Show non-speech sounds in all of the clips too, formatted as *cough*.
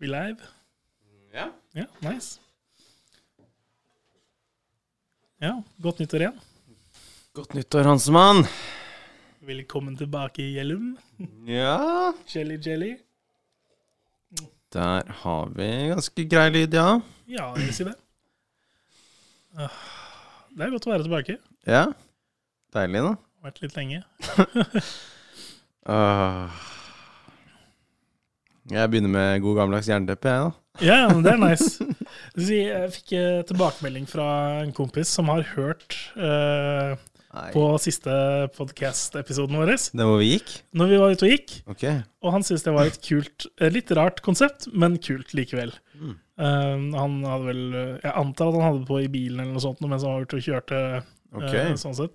We live? Ja. Ja, nice. Ja, godt nyttår igjen. Godt nyttår, Hansemann. Velkommen tilbake, i Gjellum. Ja Jelly Jelly. Der har vi ganske grei lyd, ja. Ja, jeg vil si det. Ah, Det er godt å være tilbake. Ja. Deilig, da. Vært litt lenge. Åh. *laughs* Jeg begynner med god gammeldags jernteppe, jeg, da. Ja, yeah, det er nice. *laughs* Jeg fikk eh, tilbakemelding fra en kompis som har hørt uh, på siste podcast-episoden vår, Det hvor vi gikk? når vi var ute og gikk. Okay. Og han syntes det var et kult, eh, litt rart konsept, men kult likevel. Mm. Eh, han hadde vel Jeg antar at han hadde det på i bilen eller noe sånt mens han var ute og kjørte. Okay. Uh, sånn sett.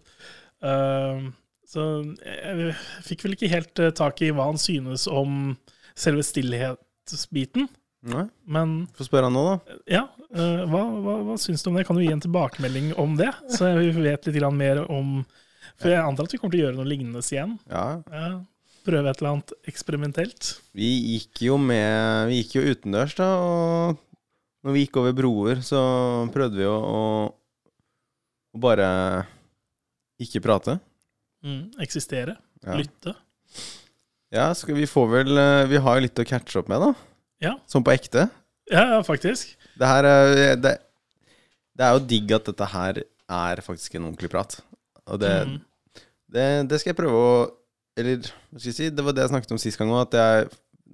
Eh, så jeg fikk vel ikke helt tak i hva han synes om selve stillhetsbiten. Nei. Men Få spørre han nå, da. ja, uh, hva, hva, hva syns du om det? Kan du gi en tilbakemelding om det? Så vi vet litt mer om For jeg antar at vi kommer til å gjøre noe lignende igjen. Ja. Uh, prøve et eller annet eksperimentelt. Vi gikk jo med Vi gikk jo utendørs, da, og når vi gikk over broer, så prøvde vi å, å, å bare ikke prate. Mm, eksistere. Ja. Lytte. Ja, vi får vel eh, Vi har jo litt å catche opp med, da. Ja. Sånn på ekte. Ja, ja, faktisk. Det her er det, det er jo digg at dette her er faktisk en ordentlig prat. Og det, Mm. det, det skal jeg prøve å Eller hva skal jeg si, det var det jeg snakket om sist gang òg, at jeg,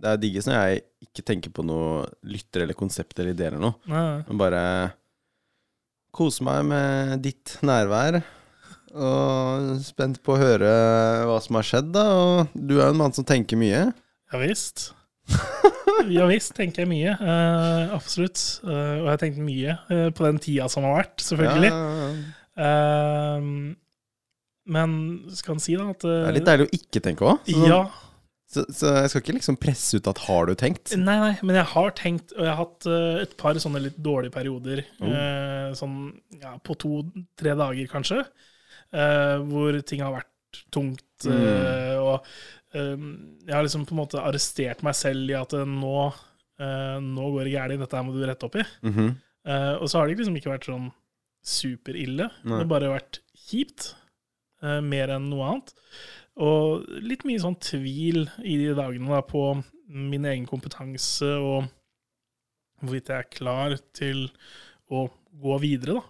det er diggest når jeg ikke tenker på noe lytter eller konsept eller ideer eller noe. Men bare kose meg med ditt nærvær. Og spent på å høre hva som har skjedd, da. Og du er jo en mann som tenker mye. Ja visst. Ja visst tenker jeg mye. Uh, absolutt. Uh, og jeg har tenkt mye uh, på den tida som har vært, selvfølgelig. Ja, ja, ja. Men skal en si da at Det er litt deilig å ikke tenke òg. Ja. så, så jeg skal ikke liksom presse ut at 'har du tenkt'? Nei, nei, men jeg har tenkt, og jeg har hatt et par sånne litt dårlige perioder. Oh. sånn ja, på to-tre dager, kanskje. Eh, hvor ting har vært tungt. Mm. og eh, jeg har liksom på en måte arrestert meg selv i at eh, nå, eh, nå går det galt, dette her må du rette opp i. Mhm. Eh, og så har det liksom ikke vært sånn superille. Det har bare vært kjipt. eh, mer enn noe annet. Og litt mye sånn tvil i de dagene da, på min egen kompetanse og hvorvidt jeg er klar til å gå videre, da.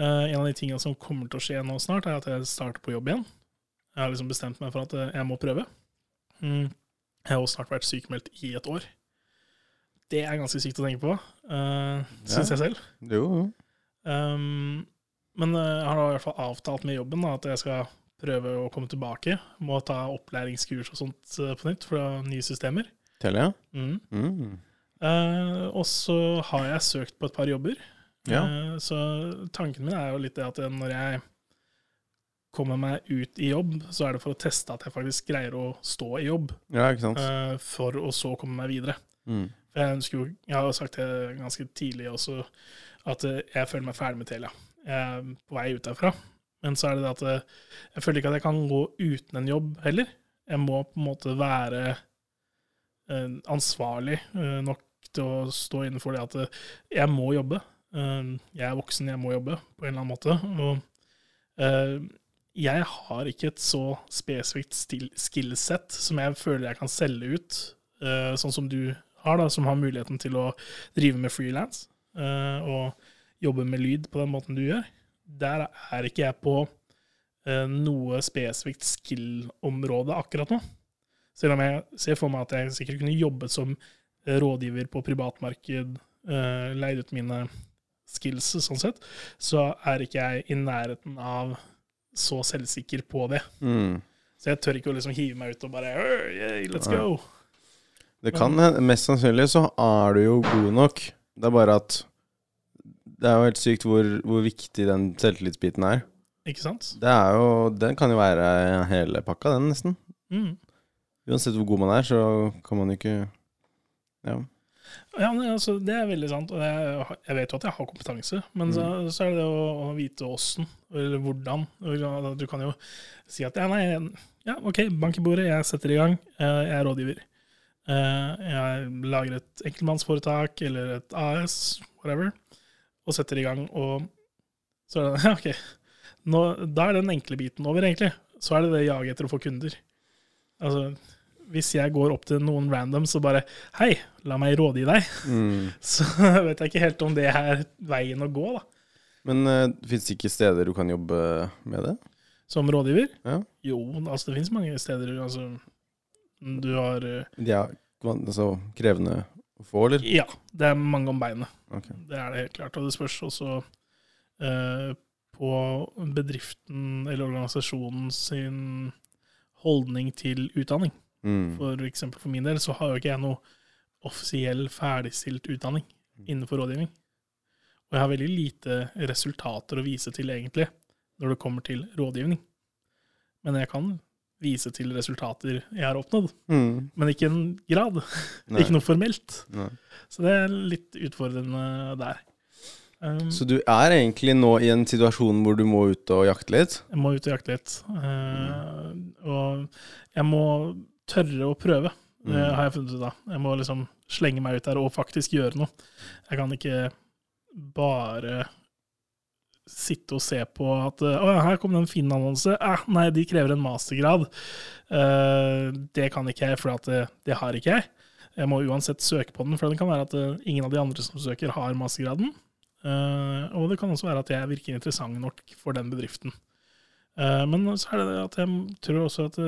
Eh, en av de tingene som kommer til å skje nå snart, er at jeg starter på jobb igjen. Jeg har liksom bestemt meg for at eh, jeg må prøve. Mm. Jeg har også snart vært sykemeldt i et år. Det er ganske sykt å tenke på, uh, syns Ja. jeg selv. Jo, jo. Um, men eh, jeg har da i hvert fall avtalt med jobben da, at jeg skal prøve å komme tilbake. Må ta opplæringskurs og sånt eh, på nytt fra nye systemer. Telia? Mm. Mm. Uh, og så har jeg søkt på et par jobber. Ja. Eh, så tanken min er jo litt det at når jeg kommer meg ut i jobb, så er det for å teste at jeg faktisk greier å stå i jobb, ja, eh, for å så komme meg videre. Mm. Jeg jo, jeg har jo sagt det ganske tidlig også, at eh, jeg føler meg ferdig med Telia. Jeg er på vei ut derfra. Men så er det det at jeg føler ikke at jeg kan gå uten en jobb heller. Jeg må på en måte være ansvarlig nok til å stå innenfor det at jeg må jobbe. Eh, jeg er voksen, jeg må jobbe på en eller annen måte. Og eh, jeg har ikke et så spesifikt skillset som jeg føler jeg kan selge ut, eh, sånn som du har, da, som har muligheten til å drive med frilans og jobbe med lyd på den måten du gjør. Der er ikke jeg på eh, noe spesifikt skill-område akkurat nå. Selv om jeg ser for meg at jeg sikkert kunne jobbet som eh, rådgiver på privatmarked, eh, leid ut mine skills sånn sett, så er ikke jeg i nærheten av så selvsikker på det. Mm. Så jeg tør ikke å liksom hive meg ut og bare yeah, let's go. Det kan hende, mest sannsynlig så er du jo god nok. Det er bare at det er jo helt sykt hvor, hvor viktig den selvtillitsbiten er. Ikke sant? Det er jo, Den kan jo være hele pakka, den, nesten. Mm. Uansett hvor god man er, så kan man jo ikke Ja. Ja, altså, Det er veldig sant. og Jeg, jeg vet jo at jeg har kompetanse, men så, så er det det å, å vite åssen, eller hvordan. Du kan jo si at ja, nei, ja, OK, bank i bordet, jeg setter i gang, eh, jeg er rådgiver. Eh, jeg lager et enkeltmannsforetak eller et AS, whatever, og setter i gang, og så er det *laughs* ja, OK. Nå, da er den enkle biten over, egentlig. Så er det det jaget etter å få kunder. Altså, hvis jeg går opp til noen random så bare Hei, la meg rådgi deg. Mm. *laughs* Så vet jeg ikke helt om det er veien å gå, da. Men uh, fins det ikke steder du kan jobbe med det? Som rådgiver? Ja. Jo, altså det finnes mange steder. Altså, du har uh, De er altså, krevende å få, eller? Ja, det er mange om beinet. Okay. Det er det helt klart. Og det spørs også uh, på bedriften eller organisasjonen sin holdning til utdanning. Mm. For eksempel for min del så har jo ikke jeg noe offisiell ferdigstilt utdanning innenfor rådgivning. Og jeg har veldig lite resultater å vise til, egentlig, når det kommer til rådgivning. Men jeg kan vise til resultater jeg har oppnådd, Mm. men ikke en grad. *laughs* Ikke noe formelt. Nei. Så det er litt utfordrende der. Um, Så du er egentlig nå i en situasjon hvor du må ut og jakte litt? jeg må ut og jakte litt. Eh, og jeg må tørre å prøve, Mm. har jeg funnet ut av. Jeg må liksom slenge meg ut der og faktisk gjøre noe. Jeg kan ikke bare sitte og se på at Å, her kom det en fin annonse. Eh, nei, de krever en mastergrad. Uh, det kan ikke jeg, for det, det har ikke jeg. Jeg må uansett søke på den, for det kan være at eh, ingen av de andre som søker, har mastergraden. Uh, og det kan også være at jeg virker interessant nok for den bedriften. Uh, men så er det det at jeg tror også at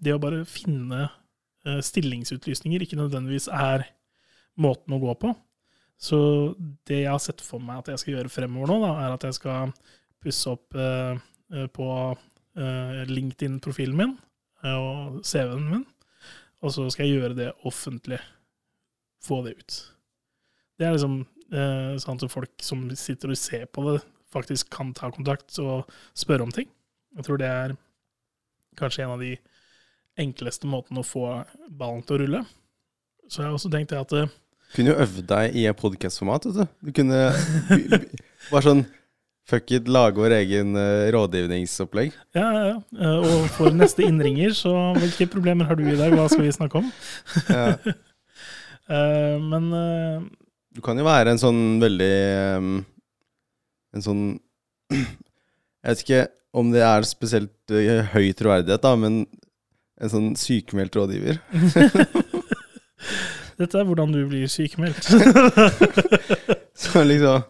det å bare finne eh, stillingsutlysninger ikke nødvendigvis er måten å gå på. Så det jeg har sett for meg at jeg skal gjøre fremover nå, da, er at jeg skal pusse opp eh, på eh, LinkedIn-profilen min og CV-en min, og så skal jeg gjøre det offentlig. Få det ut. Det er liksom sånn at folk som sitter og ser på det, faktisk kan ta kontakt og spørre om ting. Jeg tror det er kanskje en av de enkleste måten å få ballen til å rulle. Så jeg har også tenkt det at Du Kunne jo øvd deg i podcast-format, vet du. Du kunne *laughs* bare sånn Fuck it, lage vår egen uh, rådgivningsopplegg. Ja, ja, ja. Eh, Og for neste innringer, så hvilke problemer har du i dag? Hva skal vi snakke om? Ja. *laughs* Eh, Men eh, Du kan jo være en sånn veldig um, En sånn *clears throat* Jeg vet ikke om det er spesielt høy troverdighet, da, men en sånn sykemeldt rådgiver. *laughs* dette er hvordan du blir sykemeldt. *laughs* Så liksom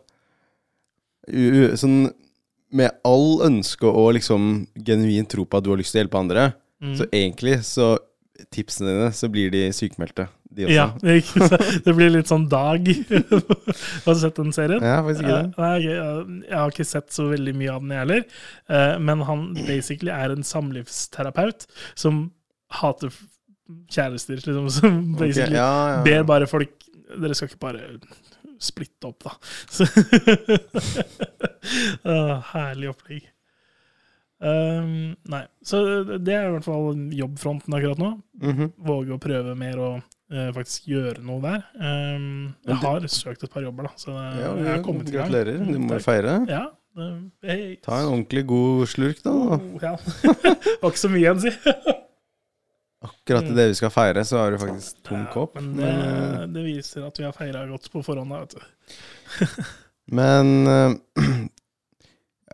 Sånn med all ønske og liksom genuin tro på at du har lyst til å hjelpe andre, Mm. så egentlig så Tipsene dine, så blir de sykemeldte, de. Ja, det blir litt sånn Dag. *laughs* Har du sett den serien? Ja, faktisk ikke det. Eh, Nei, jeg, jeg har ikke sett så veldig mye av den, jeg heller. Eh, Men han basically er en samlivsterapeut som hater kjærester. Liksom, *laughs* som basically okay, ja, ja. ber bare folk Dere skal ikke bare splitte opp, da. *laughs* Så, herlig opplegg. Um, nei, så det er i hvert fall jobbfronten akkurat nå. Mhm. Våge å prøve mer og uh, faktisk gjøre noe der. Um, jeg har søkt et par jobber, da, så det, ja, jeg har kommet i gang. Gratulerer. Du må feire. Ja. det-. Ta en ordentlig god slurk, da. Oh, ja. *laughs* Var ikke så mye igjen, si. Akkurat i det vi skal feire, så har du faktisk tom Ja, kopp. Men det, Men, eh, det viser at vi har feira godt på forhånd, da, vet du. *laughs* men eh, *clears throat*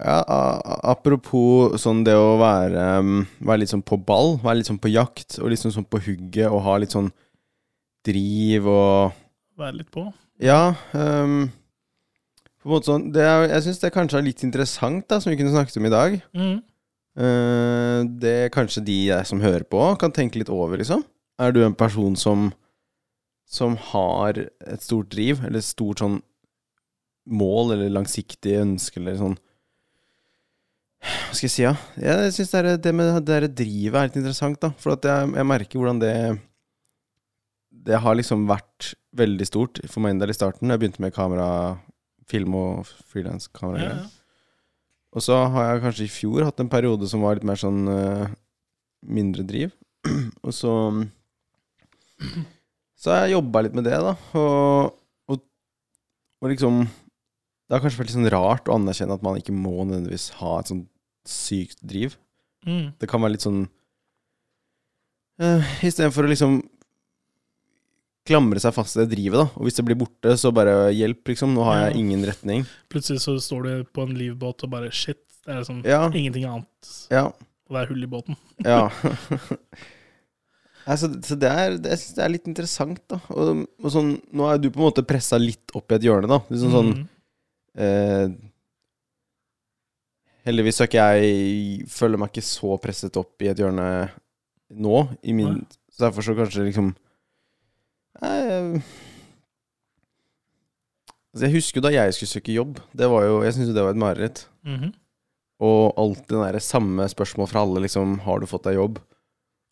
ja, apropos sånn det å være, um, være litt sånn på ball, være litt sånn på jakt, og liksom sånn på hugget, og ha litt sånn driv og Være litt på. Ja. Um, på en måte sånn det er, Jeg syns det kanskje er litt interessant, da, som vi kunne snakket om i dag. Mm. Eh, det kanskje de som hører på, kan tenke litt over, liksom. Er du en person som som har et stort driv, eller et stort sånn mål, eller langsiktig ønske, eller sånn Hva skal jeg si, ja? Jeg syns det, er- det med det der drivet er litt interessant, da. For jeg, jeg merker hvordan det Det har liksom vært veldig stort for meg en del i starten. Jeg begynte med kamera, film og frilanskamera. Ja, ja. Og så har jeg kanskje i fjor hatt en periode som var litt mer sånn uh, mindre driv. *clears throat* og så Så har jeg jobba litt med det, da. Og, og, og liksom Det har kanskje vært litt sånn rart å anerkjenne at man ikke må nødvendigvis ha et sånn sykt driv. Mm. Det kan være litt sånn uh, Istedenfor å liksom klamre seg fast i det drivet, da. Og hvis det blir borte, så bare hjelp, liksom. Nå har jeg ingen retning. Plutselig så står du på en livbåt og bare shit, det er liksom Ja. ingenting annet. Ja. Og det er hull i båten. Ja. *laughs* Nei, så, det er, det, det er litt interessant, da. Og, og sånn, nå er du på en måte pressa litt opp i et hjørne, da. Liksom sånn Mm. eh, Heldigvis er ikke jeg Føler meg ikke så presset opp i et hjørne nå. I min, så derfor så kanskje liksom eh, altså Jeg husker da jeg skulle søke jobb. Det var jo, Jeg syntes jo det var et mareritt. Mhm. Og alltid det der samme spørsmål fra alle, liksom Har du fått deg jobb?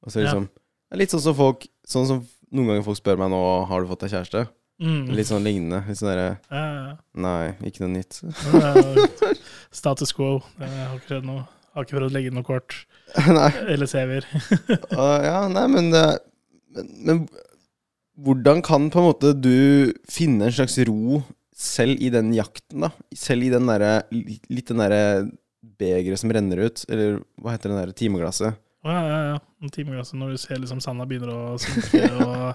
Og så Ja. liksom Det er litt sånn som folk Sånn som noen ganger folk spør meg nå Har du fått deg kjæreste? Mm. Litt sånn lignende. Litt sånn derre Ja, ja, Nei, ikke noe nytt. *laughs* Status quo. Jeg har ikke skjedd noe. Har ikke prøvd å legge inn noe kort. *laughs* Eller CV-er. uh, *laughs* ja, nei, men, men Men hvordan kan på en måte du finne en slags ro selv i den jakten, da? Selv i den derre Litt den derre begeret som renner ut, eller hva heter den derre timeglasset? Å, Ja, ja, ja. Timeglasset når du ser liksom sanda begynner å synke, *laughs* og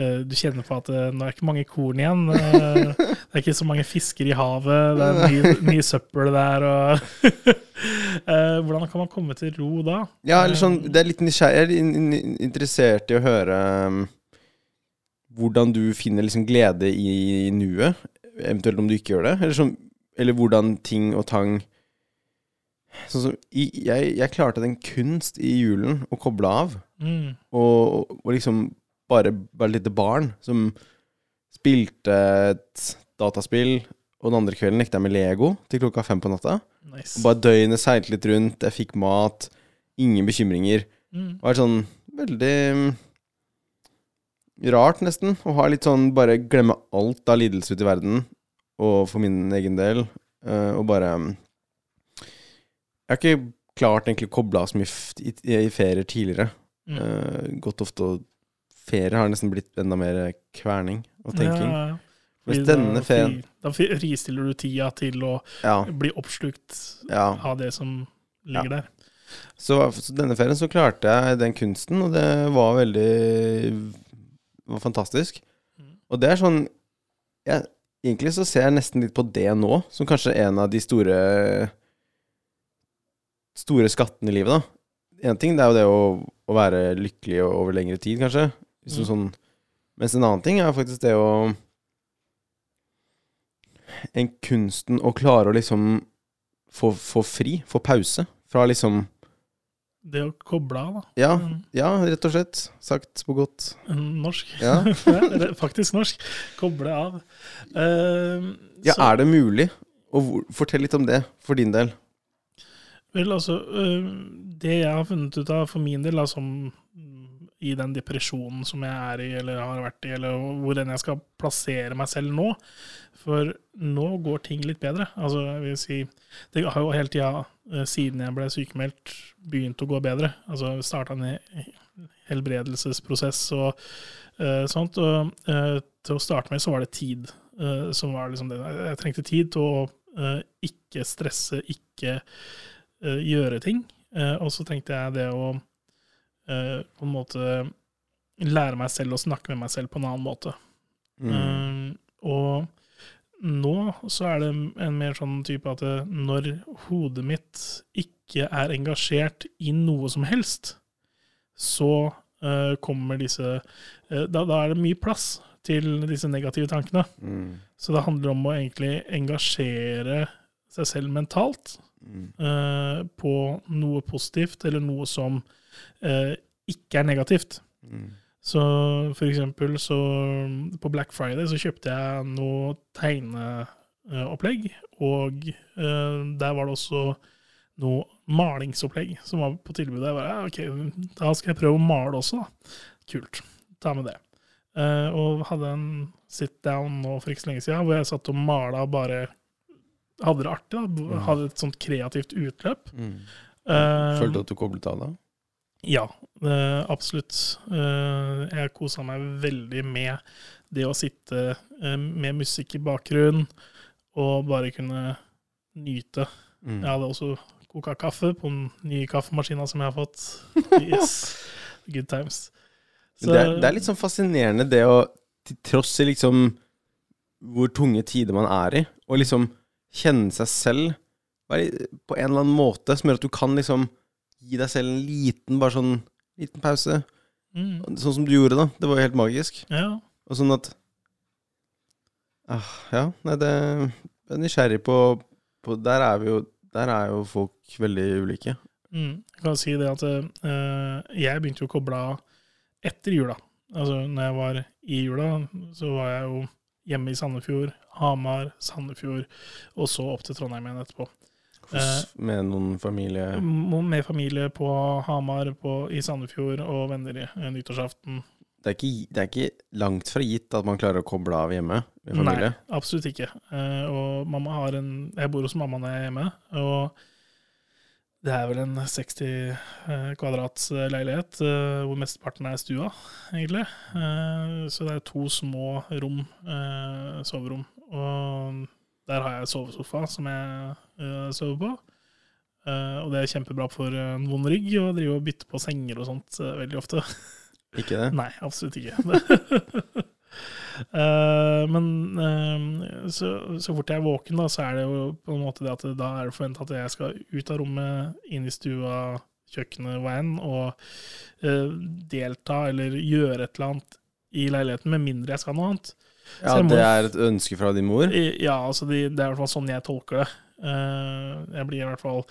uh, du kjenner på at uh, nå er ikke mange korn igjen. Uh, det er ikke så mange fisker i havet, det er mye, mye søppel der, og *laughs* Hvordan kan man komme til ro da? Ja, eller sånn Det er litt nysgjerrig. Jeg er in- in- interessert i å høre um, hvordan du finner liksom glede i nuet, eventuelt om du ikke gjør det. Eller, som, eller hvordan ting og tang Sånn som jeg, jeg klarte den kunst i julen å koble av. Mm. Og, og liksom bare være et lite barn som spilte et dataspill, og den andre kvelden lekte jeg med Lego til klokka fem på natta. Nice. Og bare døgnet seilte litt rundt, jeg fikk mat, ingen bekymringer. Mm. Det var sånn veldig rart, nesten, å ha litt sånn bare glemme alt av lidelse ute i verden, og for min egen del, eh, og bare mm, Jeg har ikke klart egentlig å koble av så mye i, i ferier tidligere. Mm. Eh, gått ofte og Ferie har nesten blitt enda mer kverning og tenking. Ja, ja. Mens Fordi denne ferien Da fri- fristiller du tida til å Ja. bli oppslukt ja. av det som ligger der. Så, så denne ferien så klarte jeg den kunsten, og det var veldig var fantastisk. Mm. Og det er sånn jeg, Egentlig så ser jeg nesten litt på det nå, som kanskje en av de store Store skattene i livet, da. Én ting det er jo det å, å være lykkelig over lengre tid, kanskje. Hvis Mm. sånn, mens en annen ting er faktisk det å En kunsten å klare å liksom få, få fri, få pause fra liksom Det å koble av, da. Ja, Mm. ja, rett og slett. Sagt på godt. Norsk. Ja. *laughs* Faktisk norsk. Koble av. Uh, Ja, så- er det mulig? Og fortell litt om det, for din del. Vel, altså uh, Det jeg har funnet ut av for min del, da, som i den depresjonen som jeg er i, eller har vært i, eller hvor enn jeg skal plassere meg selv nå For nå går ting litt bedre. Altså, jeg vil si Det har jo hele tida, øh, siden jeg ble sykemeldt, begynt å gå bedre. Altså starta en helbredelsesprosess og uh, sånt. Og uh, til å starte med så var det tid Uh, som var liksom det. Jeg trengte tid til å ikke stresse, ikke eh, gjøre ting. Eh, og så trengte jeg det å eh, på en måte lære meg selv å snakke med meg selv på en annen måte. Mm. Uh, og nå så er det en mer sånn type at eh, når hodet mitt ikke er engasjert i noe som helst, så uh, kommer disse da, da er det mye plass til disse negative tankene. Mm. Så det handler om å egentlig engasjere seg selv mentalt Mm. på noe positivt, eller noe som eh, ikke er negativt. Mm. Så for eksempel så på Black Friday så kjøpte jeg noe tegneopplegg, og eh, der var det også noe malingsopplegg som var på tilbudet. Jeg bare, ok, da skal jeg prøve å male også, da. Kult. Ta med det. Eh, og hadde en sit down nå for ikke så lenge siden, hvor jeg satt og mala bare Hadde det artig, da. Hadde et sånt kreativt utløp. Mm. Eh, Følte du at du koblet av da? Ja, eh, absolutt. Eh, jeg kosa meg veldig med det å sitte eh, med musikk i bakgrunnen og bare kunne nyte. Mm. Jeg hadde også koka kaffe på den nye kaffemaskina som jeg har fått. *laughs* Yes, good times. Så, det, er, det er litt sånn fascinerende det å til tross i liksom hvor tunge tider man er i, å liksom kjenne seg selv bare på en eller annen måte som gjør at du kan liksom gi deg selv en liten, bare sånn liten pause. Mm. Sånn som du gjorde, da. Det var jo helt magisk. Ja. Og sånn at ah, Ja, nei, det jeg er nysgjerrig på, på Der er vi jo Der er jo folk veldig ulike. Mm. Jeg kan si det at uh, jeg begynte jo å koble av etter jula. Altså når jeg var i jula, så var jeg jo hjemme i Sandefjord, Hamar, Sandefjord, og så opp til Trondheim igjen etterpå. Hos, med noen familie Med familie på Hamar, på, i Sandefjord, og venner i eh, nyttårsaften. det er, ikke, det er ikke langt fra gitt at man klarer å koble av hjemme med familie. Nei, absolutt ikke. Eh, og mamma har en Jeg bor hos mamma når jeg er hjemme, og det er vel en 60 eh, kvadrats eh, leilighet, eh, hvor mesteparten er stua, egentlig. Eh, så det er to små rom, eh, soverom. Og der har jeg sovesofa som jeg eh, sover på. Uh, og det er kjempebra for en vond rygg å drive og bytte på senger og sånt uh, veldig ofte. *laughs* Ikke det? Nei, absolutt ikke. uh, *laughs* men så, så fort jeg er våken, da, så er det jo på en måte det at da er det forventa at jeg skal ut av rommet, inn i stua, kjøkkenet, enn, og delta eller gjøre et eller annet i leiligheten, med mindre jeg skal noe annet. Ja, må- det er et ønske fra din mor. Ja, altså de, det er i hvert fall sånn jeg tolker det. Eh, jeg blir i hvert fall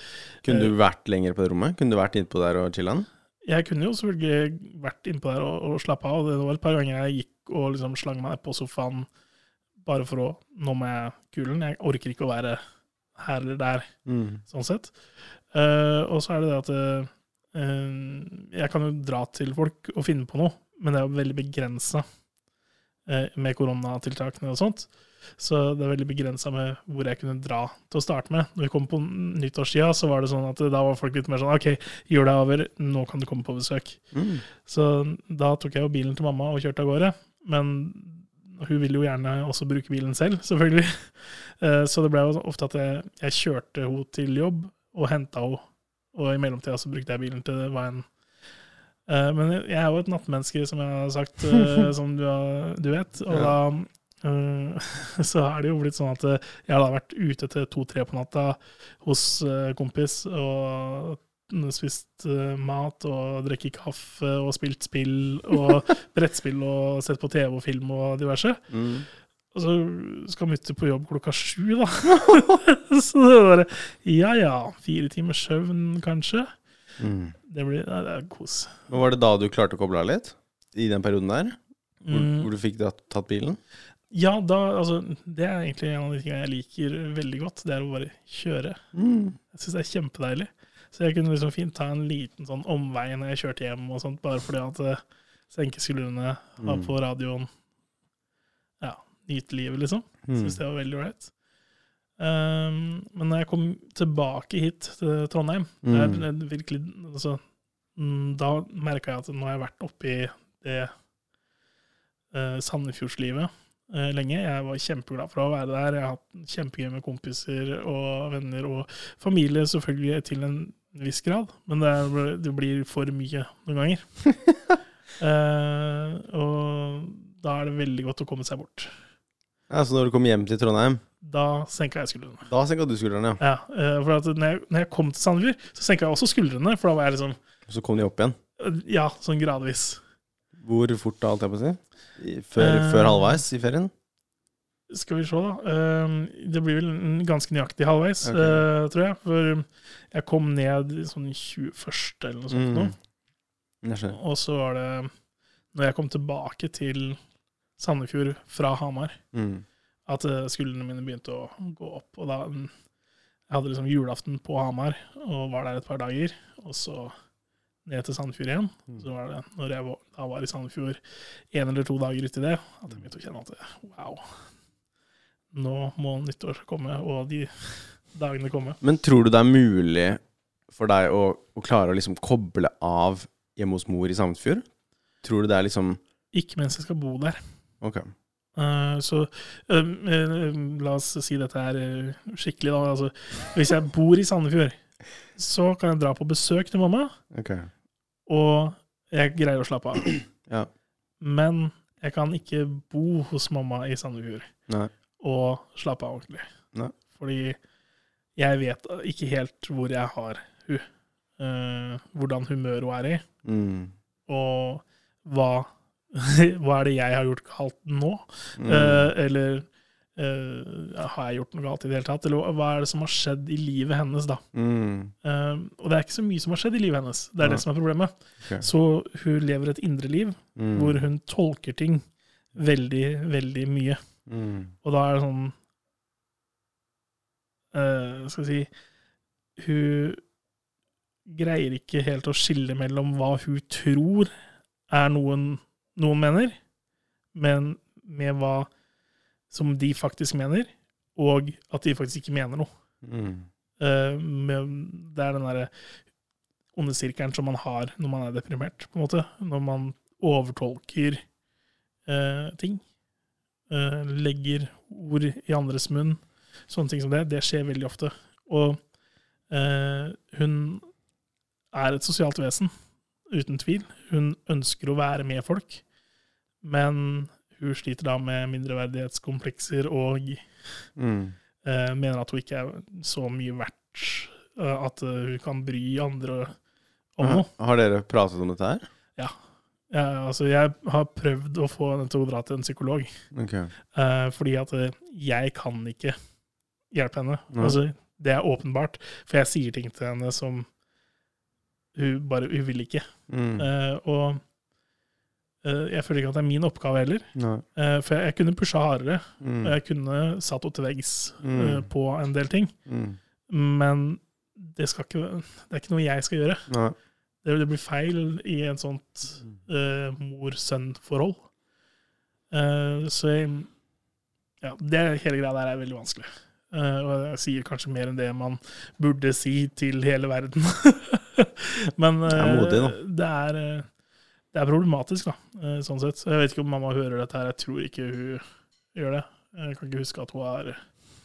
Kunne du vært lenger på det rommet? Kunne du vært innpå der og chilla'n? Jeg kunne jo selvfølgelig vært innpå der og, og slappa av. Det var et par ganger jeg gikk og liksom slang meg på sofaen bare for å Nå må jeg kulen. Jeg orker ikke å være her eller der, Mm. sånn sett. Uh, og så er det det at uh, jeg kan jo dra til folk og finne på noe, men det er jo veldig begrensa med koronatiltakene og sånt. Så det er veldig begrensa med hvor jeg kunne dra til å starte med. Når vi kom på nyttårstida, så var det sånn at da var folk litt mer sånn OK, jula er over, nå kan du komme på besøk. Mm. Så da tok jeg jo bilen til mamma og kjørte av gårde. Men hun ville jo gjerne også bruke bilen selv, selvfølgelig. *laughs* Eh, Så det ble jo ofte at jeg, jeg kjørte henne til jobb og henta henne. Og i mellomtida så brukte jeg bilen til hva enn. Eh, Men jeg er jo et nattmenneske, som jeg har sagt, eh, *laughs* som du, har, du vet. Og da *laughs* så er det jo blitt sånn at eh, jeg har vært ute til to-tre på natta hos eh, kompis og spist eh, mat og drukket kaffe og spilt spill og *laughs* brettspill og sett på TV og film og diverse. Mm. Og så skal mutter på jobb klokka sju, da. *laughs* så det var bare Ja ja, fire timers søvn kanskje. Mm. Det blir nei, det er kos. Men Var det da du klarte å koble av litt? I den perioden der? Hvor, Mm. hvor du fikk tatt bilen? Ja, da, altså, det er egentlig en av de tingene jeg liker veldig godt. Det er å bare kjøre. Mm. Jeg syns det er kjempedeilig. Så jeg kunne liksom fint ta en liten sånn omvei når jeg kjørte hjem, og sånt, bare fordi at eh, senke skuldrene, ha Mm. på radioen. Ja, nyte livet, liksom. Mm. Syns det var veldig ålreit. Um, men når jeg kom tilbake hit til Trondheim, Mm. jeg, virkelig altså, mm, Da merka jeg at nå har jeg vært oppi det uh, Sandefjordslivet lenge. Jeg var kjempeglad for å være der. Jeg har hatt kjempegøy med kompiser og venner og familie, selvfølgelig til en viss grad, men det, er, det blir for mye noen ganger. *laughs* Eh, og da er det veldig godt å komme seg bort. Ja, Så når du kom hjem til Trondheim, Da senka jeg skuldrene. da senka du skuldrene, ja. Ja, eh, for at når jeg, når jeg kom til Sandefjord, så senka jeg også skuldrene, for da var jeg liksom Og så kom de opp igjen. eh, Ja, sånn gradvis. Hvor fort da, alt jeg på å si? Før, Eh. før halvveis i ferien? Skal vi se, da. Eh, Det blir vel ganske nøyaktig halvveis, Ok. eh, tror jeg. For jeg kom ned sånn 21. eller noe sånt. Mm. Og så var det når jeg kom tilbake til Sandefjord fra Hamar, Mm. at eh, skuldrene mine begynte å gå opp. Og da mm, Jeg hadde liksom julaften på Hamar og var der et par dager. Og så ned til Sandefjord igjen. Mm. Så var det når jeg var, da var i Sandefjord en eller to dager uti det, at jeg begynte å kjenne at wow, nå må nyttår komme, og de dagene komme. Men tror du det er mulig for deg å, å klare å liksom koble av hjemme hos mor i Sandefjord? Tror du det er liksom Ikke mens jeg skal bo der. Ok. Uh, så uh, uh, la oss si dette eh, skikkelig, da. Altså, hvis jeg bor i Sandefjord, så kan jeg dra på besøk til mamma, ok. Og jeg greier å slappe av. *clears throat* Ja. Men Jeg kan ikke bo hos mamma i Sandefjord Nei. og slappe av ordentlig. Nei. Fordi jeg vet ikke helt hvor jeg har hun. Uh, hvordan humør hun er i, Mm. og hva, *laughs* hva er det jeg har gjort galt nå? Mm. Uh, eller eh, har jeg gjort noe galt i det hele tatt? Eller hva er det som har skjedd i livet hennes, da? Mm. Uh, og det er ikke så mye som har skjedd i livet hennes. Det er ja. det som er problemet. Okay. Så hun lever et indre liv Mm. hvor hun tolker ting veldig, veldig mye. mm. Og da er det sånn uh, Skal vi si Hun greier ikke helt å skille mellom hva hun tror er noen noen mener, men med hva som de faktisk mener, og at de faktisk ikke mener noe. Mm. Eh, det er den derre onde sirkelen som man har når man er deprimert, på en måte. Når man overtolker eh, ting. Eh, legger ord i andres munn. Sånne ting som det. Det skjer veldig ofte. Og eh, hun er et sosialt vesen, uten tvil. Hun ønsker å være med folk, men hun sliter da med mindreverdighetskomplekser og Mm. eh, mener at hun ikke er så mye verdt eh, at eh, hun kan bry andre om noe. Har dere pratet om dette her? Ja, altså, jeg har prøvd å få henne til å dra til en psykolog, okay. eh, fordi at jeg kan ikke hjelpe henne. Nei. Altså, det er åpenbart, for jeg sier ting til henne som hun bare Hun vil ikke. Mm. Eh, og jeg føler ikke at det er min oppgave heller, Nei. eh, for jeg, jeg kunne pusha hardere. Mm. Jeg kunne satt henne til veggs Mm. eh, på en del ting. Mm. Men det, skal ikke, det er ikke noe jeg skal gjøre. Nei. Det, det blir feil i en sånt uh, mor-sønn-forhold. Uh, så jeg, ja, det hele greia der er veldig vanskelig. Uh, og jeg sier kanskje mer enn det man burde si til hele verden. *laughs* Men eh, Det er modig, da. det er eh, det er problematisk, da, eh, sånn sett. Så Jeg vet ikke om mamma hører dette her. Jeg tror ikke hun gjør det. Jeg kan ikke huske at hun har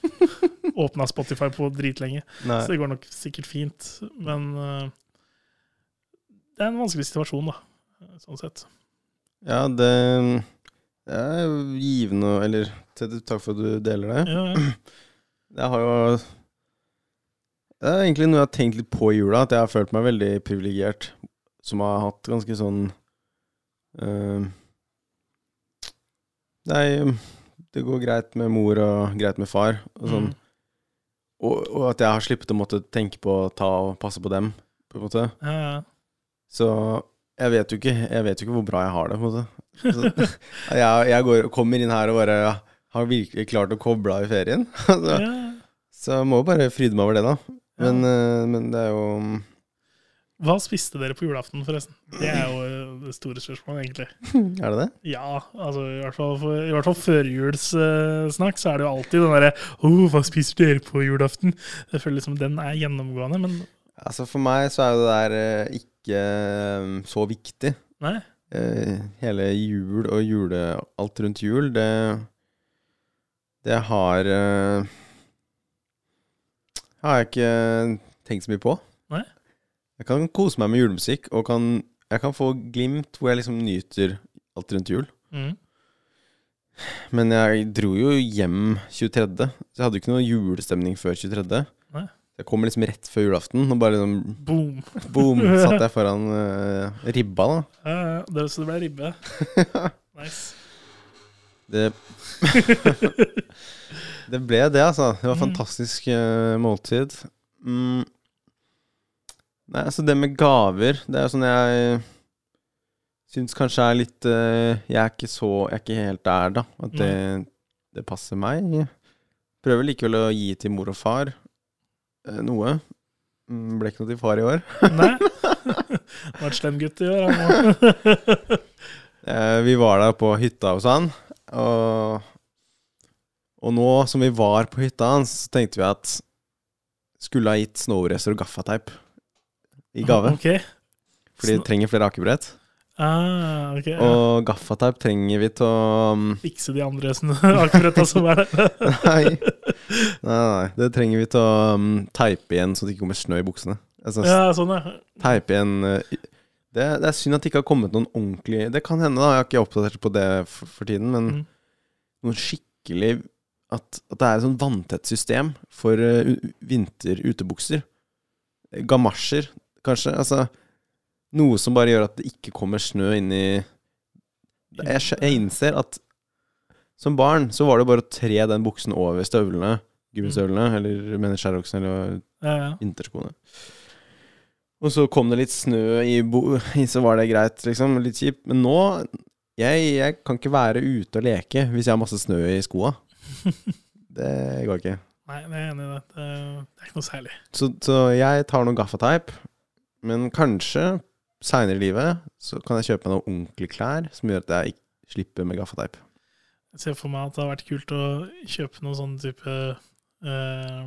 *laughs* åpna Spotify på dritlenge. Nei. Så det går nok sikkert fint. Men eh, det er en vanskelig situasjon, da. Sånn sett. Ja, det, det er givende Eller takk for at du deler det. Ja, ja. *clears throat* Jeg har jo Det er egentlig noe jeg har tenkt litt på i jula, at jeg har følt meg veldig privilegert. Som har hatt ganske sånn eh, Nei, det går greit med mor og greit med far. Og, sånn. Mm. og, og at jeg har sluppet å måtte tenke på å ta og passe på dem, på en måte. Ja, ja. Så jeg vet jo ikke, jeg vet jo ikke hvor bra jeg har det, på en måte. *laughs* Så, jeg jeg går, kommer inn her og bare har virkelig klart å koble av i ferien. *laughs* Så, ja. så jeg må jo bare fryde meg over det, da. Men, eh, men det er jo Hva spiste dere på julaften, forresten? Det er jo det store spørsmålet, egentlig. *laughs* Er det det? Ja, altså i hvert fall, for, i hvert fall førjulssnakk, så er det jo alltid den derre oh, 'Hva spiser dere på julaften?' Jeg føler liksom den er gjennomgående, men Altså For meg så er jo det der eh, ikke eh, så viktig. nei. Eh, hele jul og jule, alt rundt jul, det Det har Har jeg ikke tenkt så mye på. Nei. Jeg kan kose meg med julemusikk, og kan, jeg kan få glimt hvor jeg liksom nyter alt rundt jul. Mm. Men jeg dro jo hjem 23., så jeg hadde jo ikke noe julestemning før 23. Nei. Jeg kom liksom rett før julaften, og bare liksom Boom. boom, *laughs* satt jeg foran uh, ribba, da. Ja, ja, det, så det ble ribbe. *laughs* Nice. Det *laughs* Det ble det, altså. Det var Mm. fantastisk uh, måltid. Mm. Nei, altså det med gaver, det er sånn jeg syns kanskje er litt eh, Jeg er ikke så Jeg er ikke helt der, da. At det, det passer meg. Prøver likevel å gi til mor og far eh, noe. Mm, Ble ikke noe til far i år. Nei. *laughs* Var et slem gutt i år, han. *laughs* Eh, vi var der på hytta hos han, og, og nå som vi var på hytta hans, så tenkte vi at skulle ha gitt snowracer og gaffateip i gave. Okay. Fordi vi trenger flere akebrett. Ah, ok. ja. Og gaffateip trenger vi til å um, *laughs* Fikse de andre *laughs* akkurat som er der. *laughs* nei, nei, nei. Det trenger vi til å um, teipe igjen så det ikke kommer snø i buksene. Altså, Ja, sånn, ja. Teipe igjen uh, Det, det er synd at det ikke har kommet noen ordentlig Det kan hende, da, jeg har ikke oppdatert på det for, for tiden, men Mm. noen skikkelig at, at det er et sånn vanntett system for uh, vinterutebukser. Gamasjer, kanskje. Altså noe som bare gjør at det ikke kommer snø inn i Jeg, jeg innser at som barn så var det bare å tre den buksen over støvlene, gummistøvlene, eller mener Sherroxen, eller Ja, ja. vinterskoene. Og så kom det litt snø i bo... *laughs* Så var det greit, liksom. Litt kjipt. Men nå jeg, jeg kan ikke være ute og leke hvis jeg har masse snø i skoa. *laughs* Det går ikke. Nei, jeg er enig i det. Det det er ikke noe særlig. Så, så jeg tar noe gaffateip. Men kanskje seinere i livet så kan jeg kjøpe meg noen ordentlige klær som gjør at jeg ikke slipper med gaffateip. Jeg ser for meg at det har vært kult å kjøpe noen sånn type eh,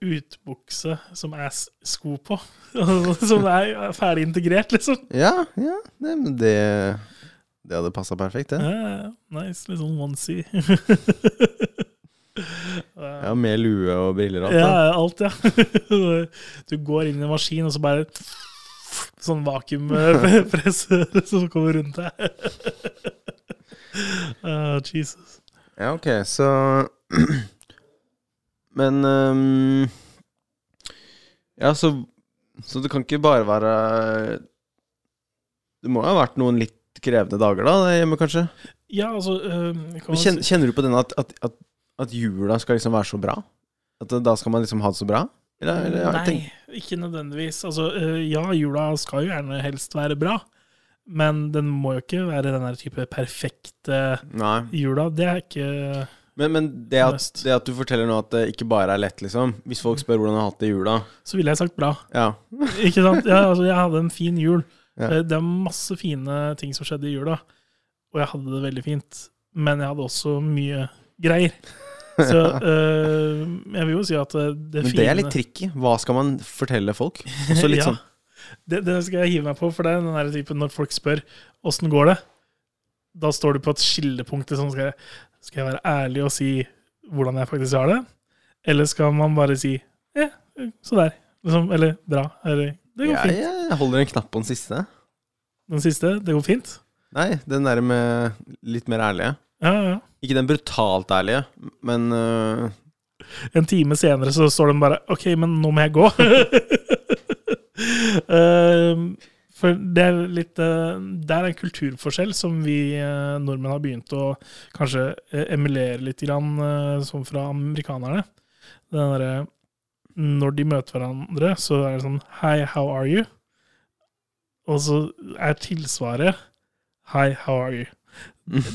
utbukse som er sko på. *laughs* som er ferdig integrert, liksom. Ja, ja. Det, det, det hadde passa perfekt, det. Ja, ja, nice. Litt sånn onesie. *laughs* Ja, Med lue og briller og alt. Ja, alt, ja. *laughs* Du går inn i en maskin, og så bare *laughs* Sånn vakuumpress *laughs* som kommer rundt deg. Uh, Jesus. Ja, ok, så *clears throat* Men um, Ja, så Så det kan ikke bare være Det må jo ha vært noen litt krevende dager, da, hjemme, kanskje? Ja, altså øh, kan kjenner, kjenner du på den at, at, at, at jula skal liksom være så bra? At da skal man liksom ha det så bra? Eller, eller, Nei, tenk... ikke nødvendigvis. Altså, øh, ja, jula skal jo gjerne helst være bra, men den må jo ikke være den der type perfekte Nei. jula. Det er ikke Men, men det, at, det at du forteller nå at det ikke bare er lett, liksom Hvis folk spør hvordan du har hatt det i jula Så ville jeg sagt bra. Ja. *laughs* Ikke sant? Ja, altså, jeg hadde en fin jul. Ja. Eh, Det er masse fine ting som skjedde i jula, og jeg hadde det veldig fint. Men jeg hadde også mye greier. Så øh, jeg vil jo si at det, fine Men det er litt tricky. Hva skal man fortelle folk? *laughs* Også litt Ja. sånn Det, det skal jeg hive meg på, for det er den der typen når folk spør åssen går det, da står du på et skillepunkt. Sånn, skal, jeg, skal jeg være ærlig og si hvordan jeg faktisk har det? Eller skal man bare si ja, så der. Liksom, eller bra. Eller det går ja, fint. Jeg holder en knapp på den siste. Den siste, det går fint. Nei, den der med litt mer ærlige. Ja, ja. Ikke den brutalt ærlige, men øh, En time senere så står de bare OK, men nå må jeg gå. uh, *laughs* for det er litt eh, Det er en kulturforskjell som vi eh, nordmenn har begynt å kanskje emulere litt, grann, som fra amerikanerne. Den derre Når de møter hverandre, så er det sånn Hei, how are you? Og så er tilsvaret Hei, how are you?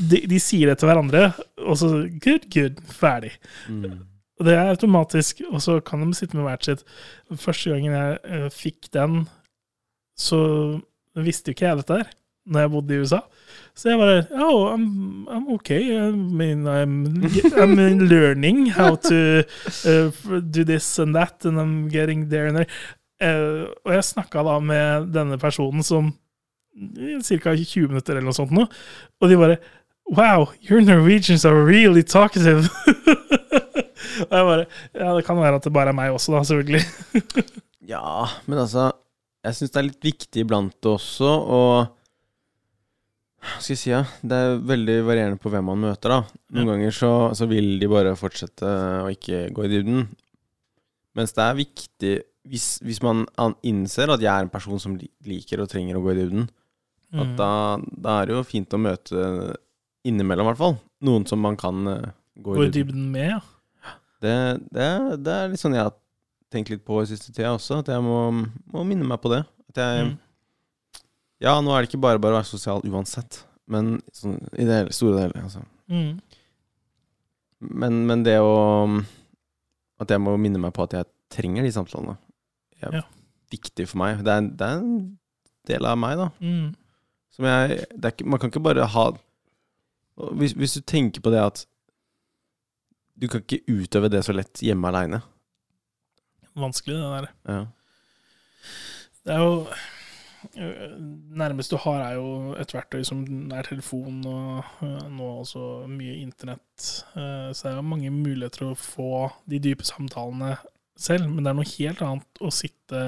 De, de sier det til hverandre, og så Good, good. Ferdig. mm. Det er automatisk, og så kan de sitte med hvert sitt. Første gangen jeg uh, fikk den, så visste jo ikke jeg dette her, når jeg bodde i USA. Så jeg bare Oh, I'm, I'm okay. I mean, I'm, I'm *laughs* learning how to uh, do this and that, and I'm getting there and there. Uh, og jeg snakka da med denne personen som ca. 20 minutter eller noe sånt nå, og de bare Wow, your Norwegians are really talkative. *laughs* og jeg bare Ja, det kan være at det bare er meg også, da, selvfølgelig. *laughs* Ja, men altså Jeg syns det er litt viktig iblant også å Hva skal jeg si, ja? Det er veldig varierende på hvem man møter, da. Noen Ja. ganger så, så vil de bare fortsette å ikke gå i dybden. Mens det er viktig hvis, hvis man innser at jeg er en person som liker og trenger å gå i dybden, at Mm. da, da er det jo fint å møte innimellom, i hvert fall. Noen som man kan eh, gå Gå i dybden. med, ja. Det, det, det er litt sånn jeg har tenkt litt på i siste tida også, at jeg må, må minne meg på det. At jeg, Mm. Ja, nå er det ikke bare bare å være sosial uansett, men sånn, i det hele, store deler. Altså. Mm. Men, men det å At jeg må minne meg på at jeg trenger de samtalene, er Ja. viktig for meg. Det er, det er en del av meg, da. Mm. Som jeg det ikke, Man kan ikke bare ha hvis, hvis du tenker på det at du kan ikke utøve det så lett hjemme aleine. Vanskelig, det der. Ja. Det er jo øh, Nærmest du har, er jo et verktøy som er telefon, og øh, nå også mye internett. Eh, Så det er jo mange muligheter å få de dype samtalene selv, men det er noe helt annet å sitte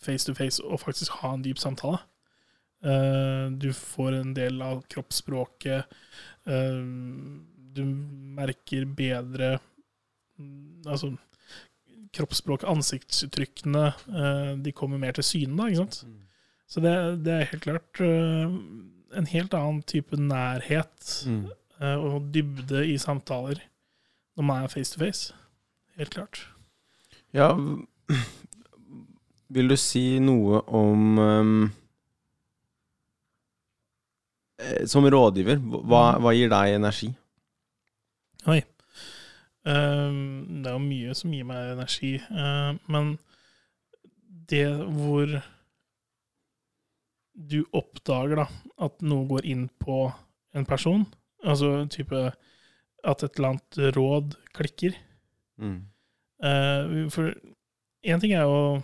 face to face og faktisk ha en dyp samtale. Eh, du får en del av kroppsspråket. eh, du merker bedre mm, Altså kroppsspråk, ansiktsuttrykkene, eh, de kommer mer til syne, da, ikke sant. Så det, det er helt klart en helt annen type nærhet Mm. og dybde i samtaler når man er face to face. Helt klart. Ja, *clears throat* vil du si noe om eh, Som rådgiver, hva, hva gir deg energi? Oi. Ehm, det er jo mye som gir meg energi, eh, men det hvor du oppdager da at noe går inn på en person, altså type at et eller annet råd klikker Mm. Eh, For én ting er jo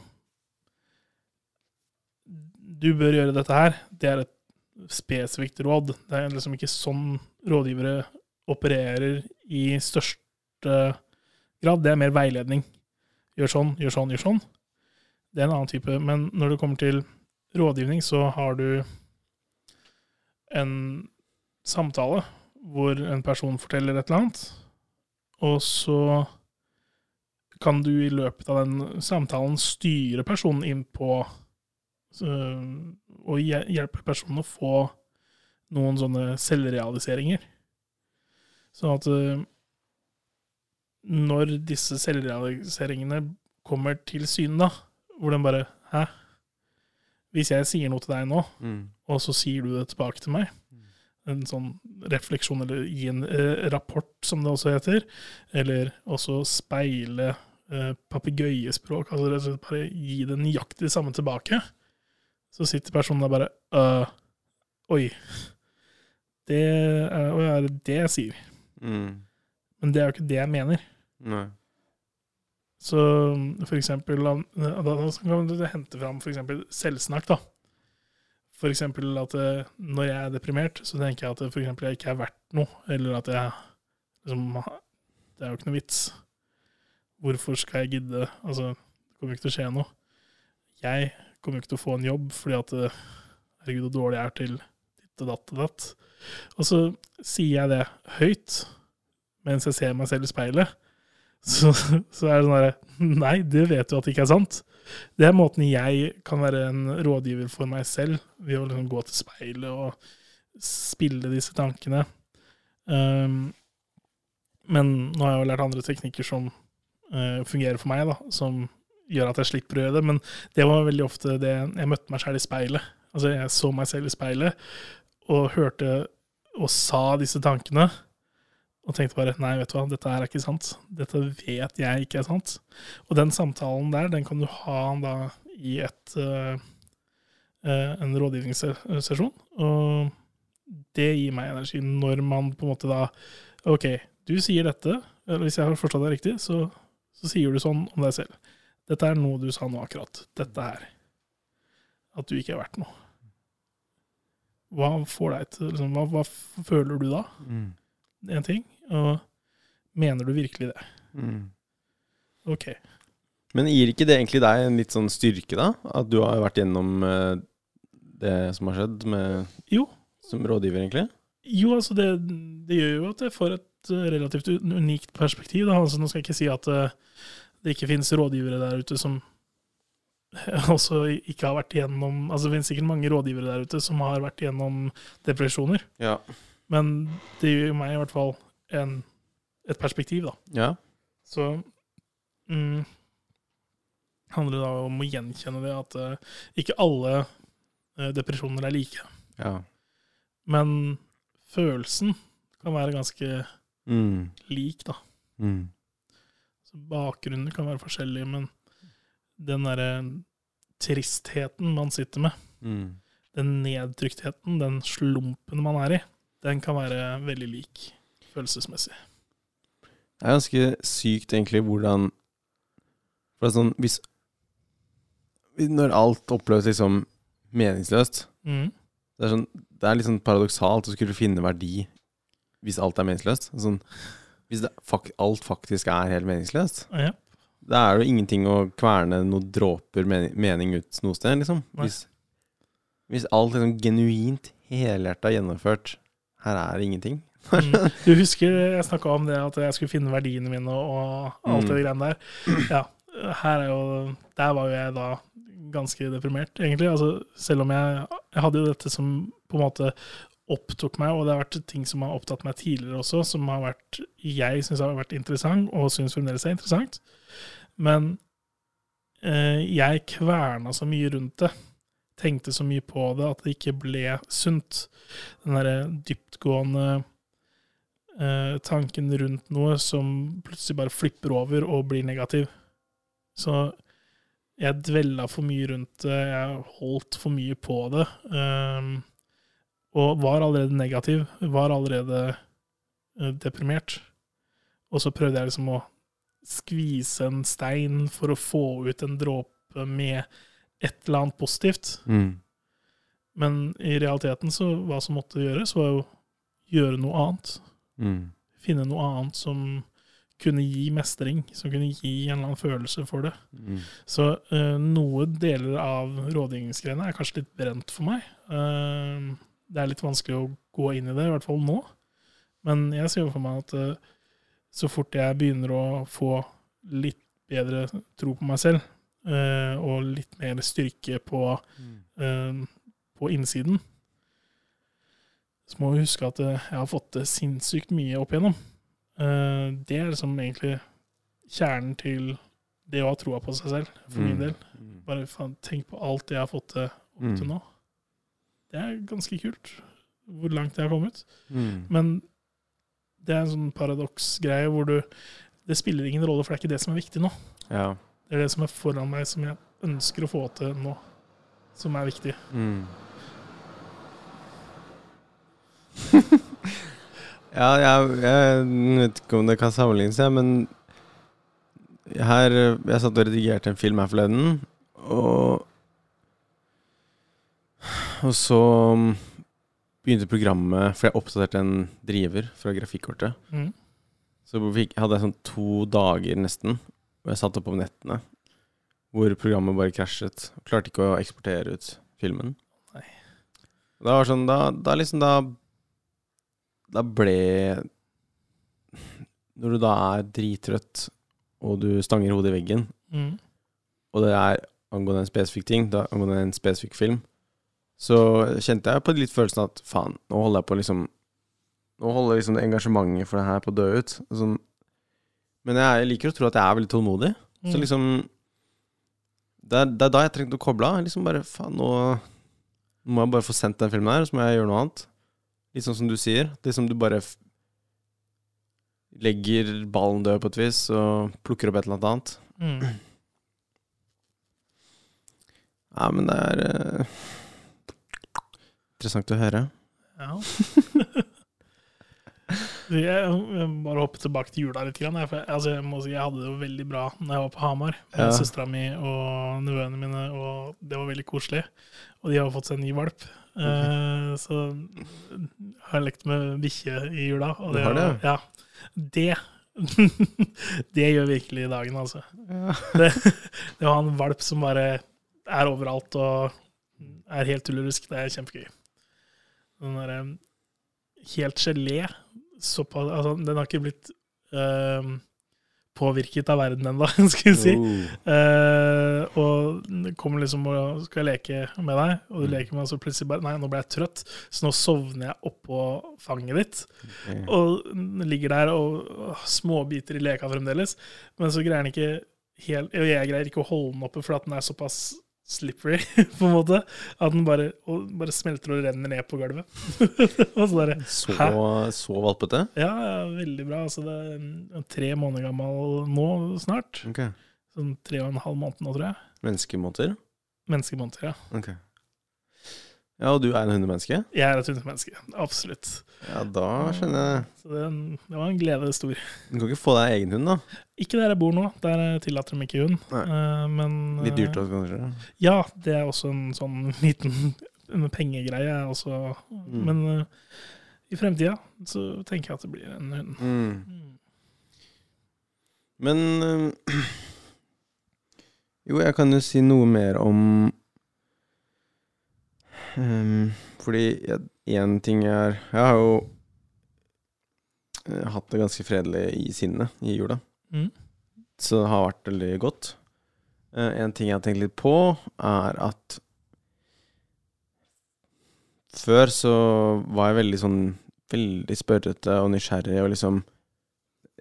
Du bør gjøre dette her. Det er et spesifikt råd. Det er liksom ikke sånn rådgivere opererer i største grad. Det er mer veiledning. Gjør sånn, gjør sånn, gjør sånn. Det er en annen type. Men når det kommer til rådgivning, så har du en samtale hvor en person forteller et eller annet, og så kan du i løpet av den samtalen styre personen inn på øh, Og hjelper hjelpe personen å få noen sånne selvrealiseringer. Sånn at øh, når disse selvrealiseringene kommer til syne, da, hvor den bare Hæ? Hvis jeg sier noe til deg nå, Mm. og så sier du det tilbake til meg. En sånn refleksjon, eller gi en eh, rapport, som det også heter. Eller også speile eh, papegøyespråk. Altså bare gi det nøyaktig samme tilbake. Så sitter personen der bare øh, Oi. Det er, det det jeg sier? Mm. Men det er jo ikke det jeg mener. Nei. Så for eksempel Da, da kan du hente fram for eksempel selvsnakk, da. For eksempel at eh, når jeg er deprimert, så tenker jeg at eh, for eksempel jeg ikke er verdt noe, eller at jeg liksom Det er jo ikke noe vits. Hvorfor skal jeg gidde? Altså, det kommer ikke til å skje noe. Jeg kommer jo ikke til å få en jobb fordi at eh, Herregud, hvor dårlig jeg er til ditt og datt og datt. Og så sier jeg det høyt mens jeg ser meg selv i speilet. *laughs* Så, så er det sånn herre Nei, det vet du at det ikke er sant. Det er måten jeg kan være en rådgiver for meg selv, ved å liksom gå til speilet og spille disse tankene. Um, men nå har jeg jo lært andre teknikker som uh, fungerer for meg, da, som gjør at jeg slipper å gjøre det. Men det var veldig ofte det jeg møtte meg selv i speilet. Altså, jeg så meg selv i speilet og hørte og sa disse tankene. Og tenkte bare nei, vet du hva, dette her er ikke sant. Dette vet jeg ikke er sant. Og den samtalen der, den kan du ha da i et, eh, en rådgivningssesjon. Og det gir meg energi når man på en måte da OK, du sier dette, eller hvis jeg har forstått deg riktig, så, så sier du sånn om deg selv. Dette er noe du sa nå akkurat. Dette her. At du ikke er verdt noe. Hva får deg til liksom, hva, hva føler du da? Mm. En ting. Og mener du virkelig det? Mm. OK. Men gir ikke det egentlig deg en litt sånn styrke, da? At du har vært gjennom eh, det som har skjedd med, Jo. som rådgiver, egentlig? Jo, altså det, det gjør jo at jeg får et eh, relativt unikt perspektiv. Da. Altså, nå skal jeg ikke si at eh, det ikke finnes rådgivere der ute som *laughs* også ikke har vært igjennom Altså det finnes sikkert mange rådgivere der ute som har vært igjennom depresjoner. Ja. Men det gir meg i hvert fall en, et perspektiv, da. Ja. Så mm, handler det da om å gjenkjenne det at uh, ikke alle uh, depresjoner er like. ja. Men følelsen kan være ganske Mm. lik, da. Mm. Så bakgrunnen kan være forskjellig, men den derre tristheten man sitter med, Mm. den nedtryktheten, den slumpen man er i, den kan være veldig lik følelsesmessig. Det er ganske sykt, egentlig, hvordan For sånn Hvis Når alt oppleves liksom meningsløst Mm. Det er, sånn, det er litt sånn paradoksalt å skulle finne verdi hvis alt er meningsløst. Sånn, hvis det, fak, alt faktisk er helt meningsløst. Ja. Da er det jo ingenting å kverne noen dråper men- mening ut noe sted, liksom. Hvis, hvis alt liksom genuint, helhjerta gjennomført Her er det ingenting. Mm. Du husker jeg snakka om det at jeg skulle finne verdiene mine og alt det Mm. greiene der. Ja, her er jo Der var jo jeg da ganske deprimert, egentlig. Altså, selv om jeg, jeg hadde jo dette som på en måte opptok meg, og det har vært ting som har opptatt meg tidligere også, som har vært jeg syns har vært interessant, og syns fremdeles er interessant. Men eh, jeg kverna så mye rundt det. Tenkte så mye på det at det ikke ble sunt. Den derre dyptgående eh, tanken rundt noe som plutselig bare flipper over og blir negativ. Så jeg dvella for mye rundt det, jeg holdt for mye på det. ehm, og var allerede negativ, var allerede eh, deprimert. Og så prøvde jeg liksom å skvise en stein for å få ut en dråpe med et eller annet positivt. Mm. Men i realiteten så hva som måtte gjøres, var jo gjøre noe annet. Mm. Finne noe annet som kunne gi mestring, som kunne gi en eller annen følelse for det. Mm. Så uh, noen deler av rådgivningsgreiene er kanskje litt brent for meg. Eh, det er litt vanskelig å gå inn i det, i hvert fall nå. Men jeg ser jo for meg at eh, så fort jeg begynner å få litt bedre tro på meg selv, eh, og litt mer styrke på eh, på innsiden, så må vi huske at jeg har fått det sinnssykt mye opp igjennom. Det er liksom egentlig kjernen til det å ha troa på seg selv, for min Mm. del. Mm. Bare faen, tenk på alt det jeg har fått til opp til nå. Det er ganske kult, hvor langt jeg har kommet. Mm. Men det er en sånn paradoksgreie hvor du Det spiller ingen rolle, for det er ikke det som er viktig nå. Ja. Det er det som er foran meg, som jeg ønsker å få til nå, som er viktig. Mm. *laughs* ja, jeg, jeg vet ikke om det kan sammenlignes, jeg, men her Jeg satt og redigerte en film her forleden, og Og så begynte programmet For jeg oppdaterte en driver fra grafikkortet. Mm. Så fikk, hadde jeg sånn to dager nesten, hvor jeg satt opp om nettene, hvor programmet bare krasjet. Klarte ikke å eksportere ut filmen. Nei. Det var sånn, da, da liksom da Da ble Når du da er drittrøtt, og du stanger hodet i veggen, Mm. og det er angående en spesifikk ting, da, angående en spesifikk film, så kjente jeg på litt følelsen at faen, nå holder jeg på liksom Nå holder liksom engasjementet for det her på å dø ut. Sånn. Men jeg liker å tro at jeg er veldig tålmodig. Så Mm. liksom det er, det er da jeg trengte å koble av. Liksom bare faen, nå, nå må jeg bare få sendt den filmen her, så må jeg gjøre noe annet. Litt sånn som du sier. Det som du bare legger ballen død på et vis, og plukker opp et eller annet. Mm. Ja, men det er eh, interessant å høre. Ja. *laughs* jeg, bare hoppe tilbake til jula litt. Grann, jeg, altså, jeg må si jeg hadde det jo veldig bra når jeg var på Hamar med Ja. søstera mi og nevøene mine, og det var veldig koselig. Og de har fått seg en ny valp. Eh, så jeg har lekt med bikkje i jula. Og det, det? Ja, det *laughs* Det gjør virkelig dagen, altså. Ja. *laughs* Det, det å ha en valp som bare er overalt og er helt tullerusk, det er kjempegøy. Den derre helt gelé såpass Altså, den har ikke blitt øhm, påvirket av verden ennå, *laughs* skal vi si. Oh. Uh, og kommer liksom og skal leke med deg, og du Mm. leker med meg, så plutselig bare Nei, nå ble jeg trøtt, så nå sovner jeg oppå fanget ditt. Okay. Og ligger der og åh, småbiter i leka fremdeles. Men så greier den ikke helt Og jeg greier ikke å holde den oppe, for at den er såpass slippery, *laughs* på en måte, at den bare, og bare smelter og renner ned på gulvet. *laughs* så der, Så, så valpete? ja, ja, veldig bra. Altså, det er tre måneder gammel nå snart. Okay. Sånn tre og en halv måned nå, tror jeg. Menneskemåneder? Menneskemåneder, ja. Ok. Ja, og du er en hundemenneske? Jeg er et hundemenneske. Absolutt. Ja, da skjønner jeg. Så det, det var en glede stor. Du kan ikke få deg egen hund, da? Ikke der jeg bor nå. Der tillater de ikke hund. Eh, men Litt dyrt eh, også, kanskje? Ja, det er også en sånn *laughs* liten en pengegreie. Også. Mm. Men uh, i fremtida så tenker jeg at det blir en hund. Mm. Mm. Men uh, *clears throat* Jo, jeg kan jo si noe mer om ehm, Fordi én ting er Jeg har jo eh, hatt det ganske fredelig i sinnet i jula. Mm. Så det har vært veldig godt. Eh, en ting jeg har tenkt litt på, er at før så var jeg veldig sånn Veldig spørrete og nysgjerrig og liksom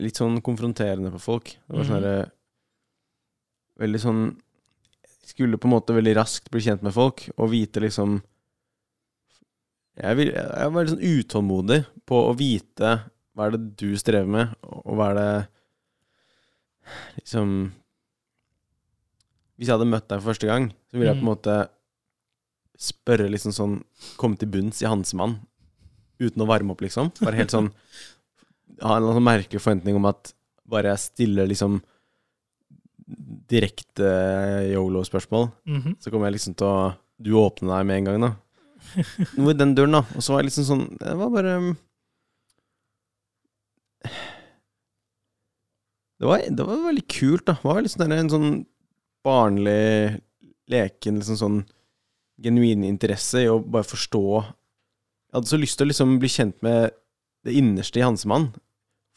litt sånn konfronterende på folk. Det var sånn Mhm. Veldig sånn Skulle på en måte veldig raskt bli kjent med folk og vite liksom Jeg, vil, jeg var litt sånn utålmodig på å vite hva er det du strever med, og hva er det liksom Hvis jeg hadde møtt deg for første gang, så ville jeg på en Mm. måte spørre liksom sånn Komme til bunns i Hansemann uten å varme opp, liksom. Bare helt sånn *laughs* Ha en sånn merkelig forventning om at bare jeg stiller liksom direkte yolo-spørsmål, Mhm. så kommer jeg liksom til å Du åpner deg med en gang, da. Noe i den døren, da. Og så var jeg liksom sånn Det var bare Det var, det var veldig kult, da. Det var sånn der, en sånn barnlig, leken, liksom sånn genuin interesse i å bare forstå Jeg hadde så lyst til å liksom bli kjent med det innerste i Hansemann.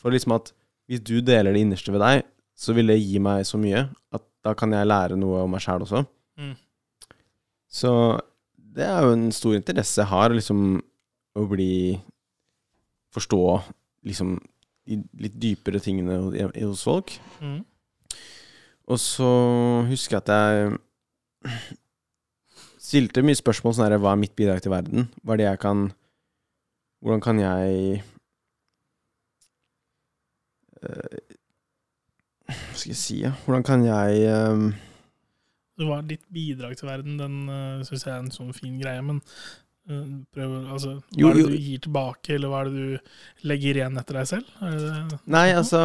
For liksom at hvis du deler det innerste ved deg, så vil det gi meg så mye at da kan jeg lære noe om meg sjæl også. Mm. Så det er jo en stor interesse jeg har, liksom å bli Forstå liksom de litt dypere tingene hos folk. Mm. Og så husker jeg at jeg stilte mye spørsmål sånn her Hva er mitt bidrag til verden? Hva er det jeg kan Hvordan kan jeg eh, Hva skal jeg si, ja? Hvordan kan jeg eh, Det var ditt bidrag til verden, den uh, syns jeg er en sånn fin greie, men uh, prøv Altså, hva er det du gir tilbake, eller hva er det du legger igjen etter deg selv? Det? Nei, altså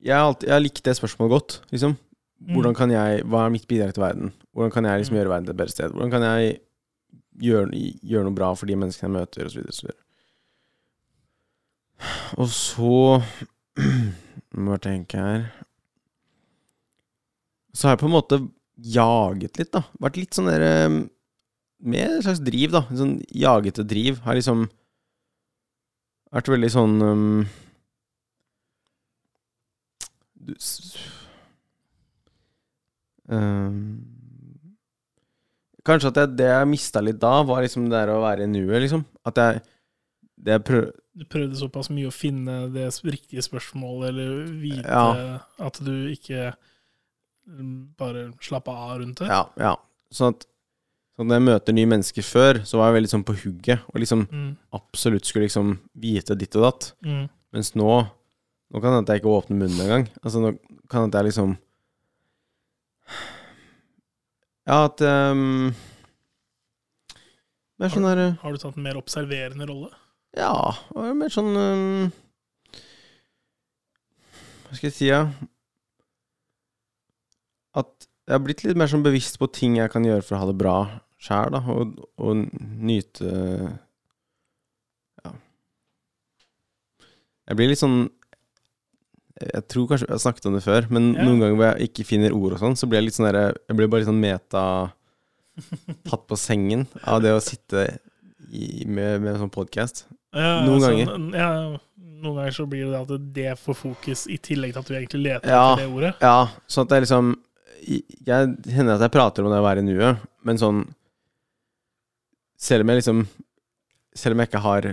Jeg har, alltid, jeg har likt det spørsmålet godt, liksom. Mm. Hvordan kan jeg Hva er mitt bidrag til verden? Hvordan kan jeg liksom Mm. gjøre verden til et bedre sted? Hvordan kan jeg gjøre, gjøre noe bra for de menneskene jeg møter, osv., videre, Og så *clears throat* Må jeg tenke her Så har jeg på en måte jaget litt, da. Vært litt sånn der eh, Med et slags driv, da. En Sånn jagete driv. Har liksom vært veldig sånn um, du, um, Kanskje at jeg, det jeg mista litt da, var liksom det der å være i nuet, liksom. At jeg prøv, Du prøvde såpass mye å finne det riktige spørsmålet, eller vite Ja. at du ikke bare slappa av rundt det. Ja, ja. Sånn at, sånn at når jeg møter nye mennesker før, så var jeg veldig sånn på hugget, og liksom Mm, absolutt skulle liksom vite ditt og datt. mm, Mens nå Nå kan det hende jeg ikke åpner munnen engang. Altså, nå kan det hende jeg liksom Ja, at um, Det er sånn derre Har du tatt en mer observerende rolle? Ja, det var mer sånn um, Hva skal jeg si, ja At jeg har blitt litt mer sånn bevisst på ting jeg kan gjøre for å ha det bra sjæl, da, og, og nyte Ja. Jeg blir litt sånn Jeg tror kanskje jeg har snakket om det før, men Ja. noen ganger hvor jeg ikke finner ord og sånn, så blir jeg litt sånn derre Jeg blir bare litt sånn meta Tatt på sengen av det å sitte i, med, med en sånn podkast. Ja, Noen altså, ganger. Ja, noen ganger så blir det at det får fokus, i tillegg til at du egentlig leter Ja. etter det ordet. Ja, sånn at jeg liksom Jeg hender at jeg prater om det å være i nuet, men sånn Selv om jeg liksom Selv om jeg ikke har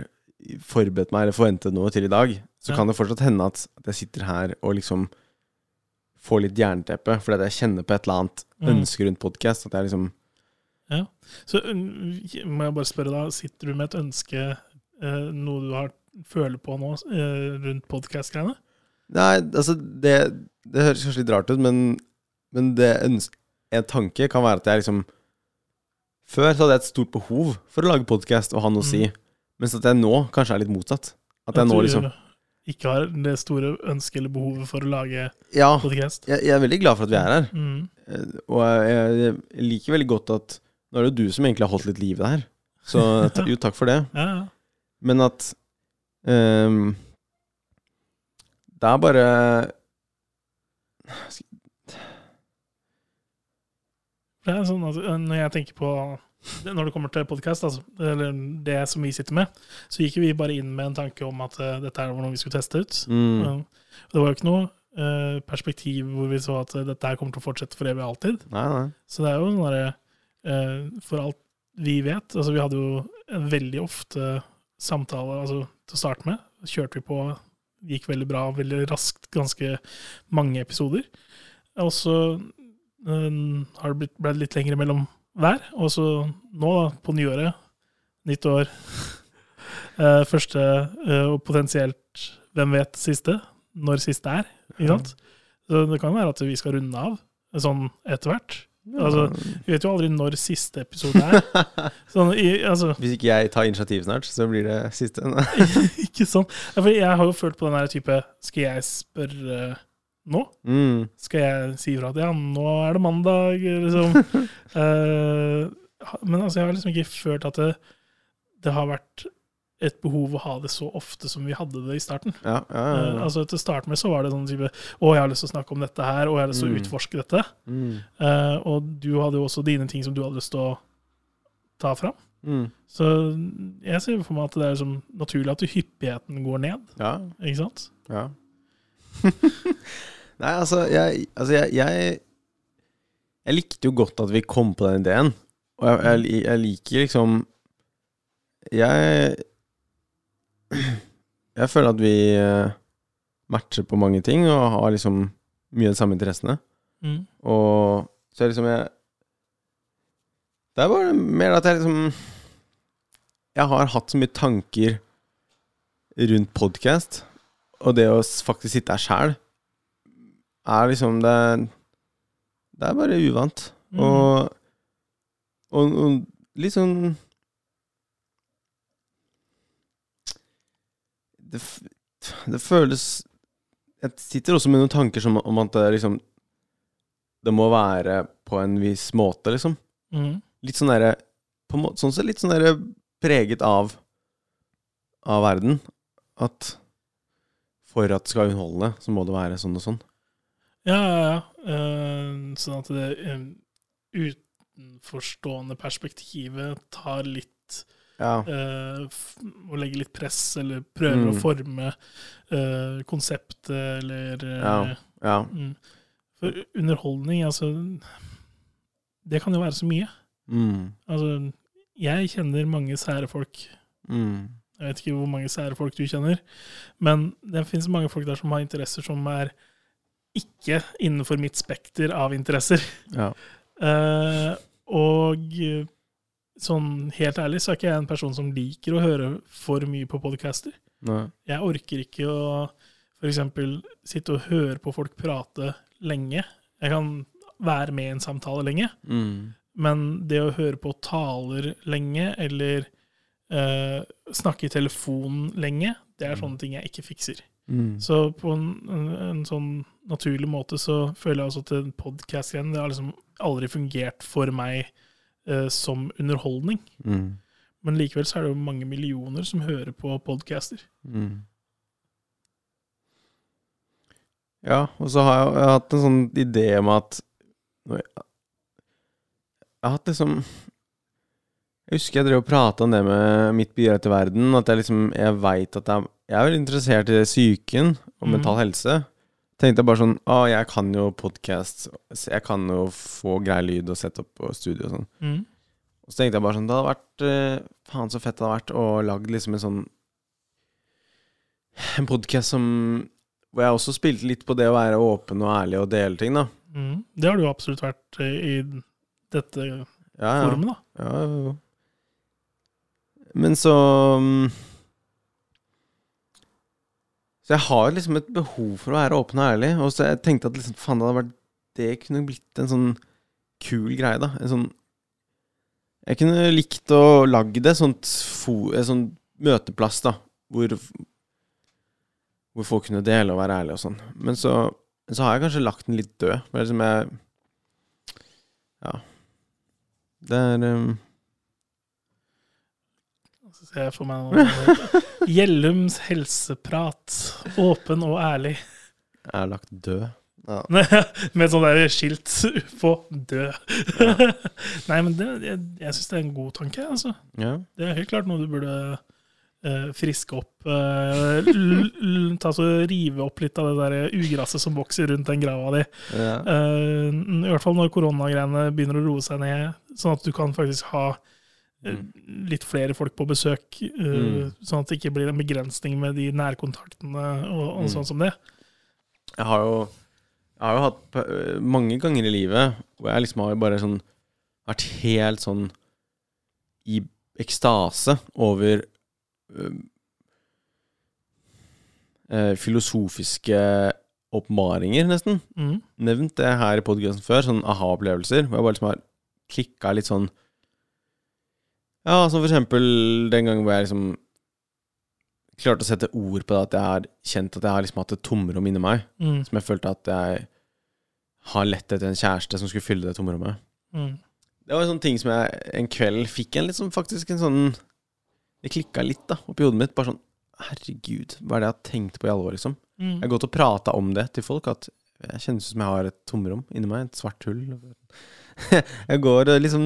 forberedt meg eller forventet noe til i dag, så Ja. kan det fortsatt hende at, at jeg sitter her og liksom får litt jernteppe fordi at jeg kjenner på et eller annet Mm. ønske rundt podkast. At jeg liksom Ja. Så må jeg bare spørre da, sitter du med et ønske, eh, noe du har føler på nå eh, rundt podkast-greiene? Nei, altså det, det høres kanskje litt rart ut, men, men en tanke kan være at jeg liksom Før så hadde jeg et stort behov for å lage podkast og ha noe å si, mens at jeg nå kanskje er litt motsatt. At jeg nå du liksom ikke har det store ønsket eller behovet for å lage Ja, podkast? jeg, jeg er veldig glad for at vi er her, Mm. Eh, og jeg, jeg, jeg liker veldig godt at Nå er det jo du som egentlig har holdt litt liv i det her, så *laughs* jo, takk for det. Ja, ja. Men at um, Det er bare Det er sånn eh, Når jeg tenker på Når det kommer til podkast, altså, eller det som vi sitter med, så gikk vi bare inn med en tanke om at uh, dette er noe vi skulle teste ut. Mm. Uh, Det var jo ikke noe uh, perspektiv hvor vi så at dette her kommer til å fortsette for evig og alltid. Nei, nei. Så det er jo sånn derre For alt vi vet Altså, vi hadde jo en veldig ofte samtale altså, til å starte med. Kjørte vi på, gikk veldig bra, veldig raskt, ganske mange episoder. Og så eh, har det blitt, ble det litt lenger mellom hver. Og så nå, da, på nyåret, nytt år uh, *laughs* Første uh, og potensielt, hvem vet, siste. Når siste er, ikke sant? Så det kan være at vi skal runde av sånn etter hvert. Altså, vi vet jo aldri når siste episode er. *laughs* Sånn, i, altså, Hvis ikke jeg tar initiativ snart, så blir det siste. *laughs* ikke sånn. Ja, jeg har jo følt på den her type Skal jeg spørre nå? mm. Skal jeg si ifra at ja, nå er det mandag, liksom? *laughs* uh, men altså, jeg har liksom ikke følt at det, det har vært et behov å ha det så ofte som vi hadde det i starten. Ja, ja, ja, ja. altså Til å starte med så var det sånn type Å, jeg har lyst til å snakke om dette her, og jeg har lyst til å Mm. utforske dette. Mm. Uh, og du hadde jo også dine ting som du hadde lyst til å ta fram. Mm. Så jeg ser for meg at det er liksom naturlig at hyppigheten går ned, Ja, ikke sant? ja. *laughs* Nei, altså, jeg, altså jeg, jeg Jeg likte jo godt at vi kom på den ideen. Og jeg, jeg, liker liksom Jeg Jeg føler at vi eh, matcher på mange ting og har liksom mye av de samme interessene. Mm. Og så er liksom jeg Det er bare mer at jeg liksom Jeg har hatt så mye tanker rundt podkast, og det å faktisk sitte her sjæl, er liksom det Det er bare uvant. Mm. Og, og, og litt sånn det, det føles Jeg sitter også med noen tanker som, om at det liksom Det må være på en viss måte, liksom. Mm. Litt sånn derre Sånn sett litt sånn derre preget av Av verden. At for at det skal underholde, så må det være sånn og sånn. Ja, ja, ja. Eh, sånn at det eh, utenforstående perspektivet tar litt Ja. eh, f- Å legge litt press, eller prøver Mm. å forme eh, konseptet, eller eh, Ja. ja. mm. For underholdning, altså Det kan jo være så mye. Mm. Altså, jeg kjenner mange sære folk. Mm. Jeg vet ikke hvor mange sære folk du kjenner, men det finnes mange folk der som har interesser som er ikke innenfor mitt spekter av interesser. Ja. Uh, og eh, sånn helt ærlig så er ikke jeg en person som liker å høre for mye på podcaster. Nei. Jeg orker ikke å f.eks. sitte og høre på folk prate lenge. Jeg kan være med i en samtale lenge, Mm. men det å høre på taler lenge, eller uh, snakke i telefonen lenge, det er sånne ting jeg ikke fikser. Mm. Så på en, en, en sånn naturlig måte så føler jeg også at en podkast igjen Det har liksom aldri fungert for meg eh, som underholdning. Mm. Men likevel så er det jo mange millioner som hører på podcaster. Mm. Ja, og så har jeg, jeg har hatt en sånn idé om at jeg, jeg har hatt liksom Jeg husker jeg drev og prata om det med mitt bidrag til verden. At jeg liksom Jeg veit at jeg, jeg er veldig interessert i psyken og Mhm. mental helse. Tenkte jeg bare sånn Å, jeg kan jo podkast. Jeg kan jo få grei lyd og sette opp på studio og sånn. Mm. Og så tenkte jeg bare sånn Det hadde vært eh, Faen så fett det hadde vært å lage liksom en sånn En podkast som Hvor jeg også spilte litt på det å være åpen og ærlig og dele ting, da. Mm. Det har du jo absolutt vært eh, i dette Ja, ja. forumet, da. ja, jo, jo. Men så mm, Så jeg har liksom et behov for å være åpen og ærlig. Og så jeg tenkte at liksom, faen, det hadde vært Det kunne blitt en sånn kul greie, da. En sånn Jeg kunne likt å lage det sånt fo, en sånn møteplass, da. Hvor Hvor folk kunne dele og være ærlige og sånn. Men så, så har jeg kanskje lagt den litt død. For liksom jeg Ja. Det er um, ser jeg for meg nå. Gjellums helseprat. Åpen og ærlig. Jeg er lagt død. Ja. *laughs* Med sånn der skilt på 'død'. *laughs* Nei, men det, jeg, jeg syns det er en god tanke. altså. Ja. Det er helt klart noe du burde eh, friske opp. eh, l- l- ta så Rive opp litt av det der ugraset som vokser rundt den grava di. Ja. Eh, I hvert fall når koronagreiene begynner å roe seg ned, sånn at du kan faktisk ha litt flere folk på besøk. eh, Mm. Sånn at det ikke blir en begrensning med de nærkontaktene og, og Mm. sånn som det. Jeg har jo Jeg har jo hatt øh, mange ganger i livet hvor jeg liksom har bare sånn vært helt sånn i ekstase over øh, øh, filosofiske oppmaringer, nesten. Mm. Nevnt det her i podkasten før, sånn aha-opplevelser, hvor jeg bare liksom har klikka litt sånn Ja, som for eksempel den gangen hvor jeg liksom klarte å sette ord på det, at jeg har kjent at jeg har liksom hatt et tomrom inni meg Mm. som jeg følte at jeg har lett etter en kjæreste som skulle fylle det tomrommet. Mm. Det var en sånn ting som jeg en kveld fikk en liksom faktisk en sånn Det klikka litt da, oppi hodet mitt. Bare sånn Herregud, hva er det jeg har tenkt på i alle år, liksom? Mm. Jeg har gått og prata om det til folk, at jeg kjennes som jeg har et tomrom inni meg. Et svart hull. *laughs* jeg går og liksom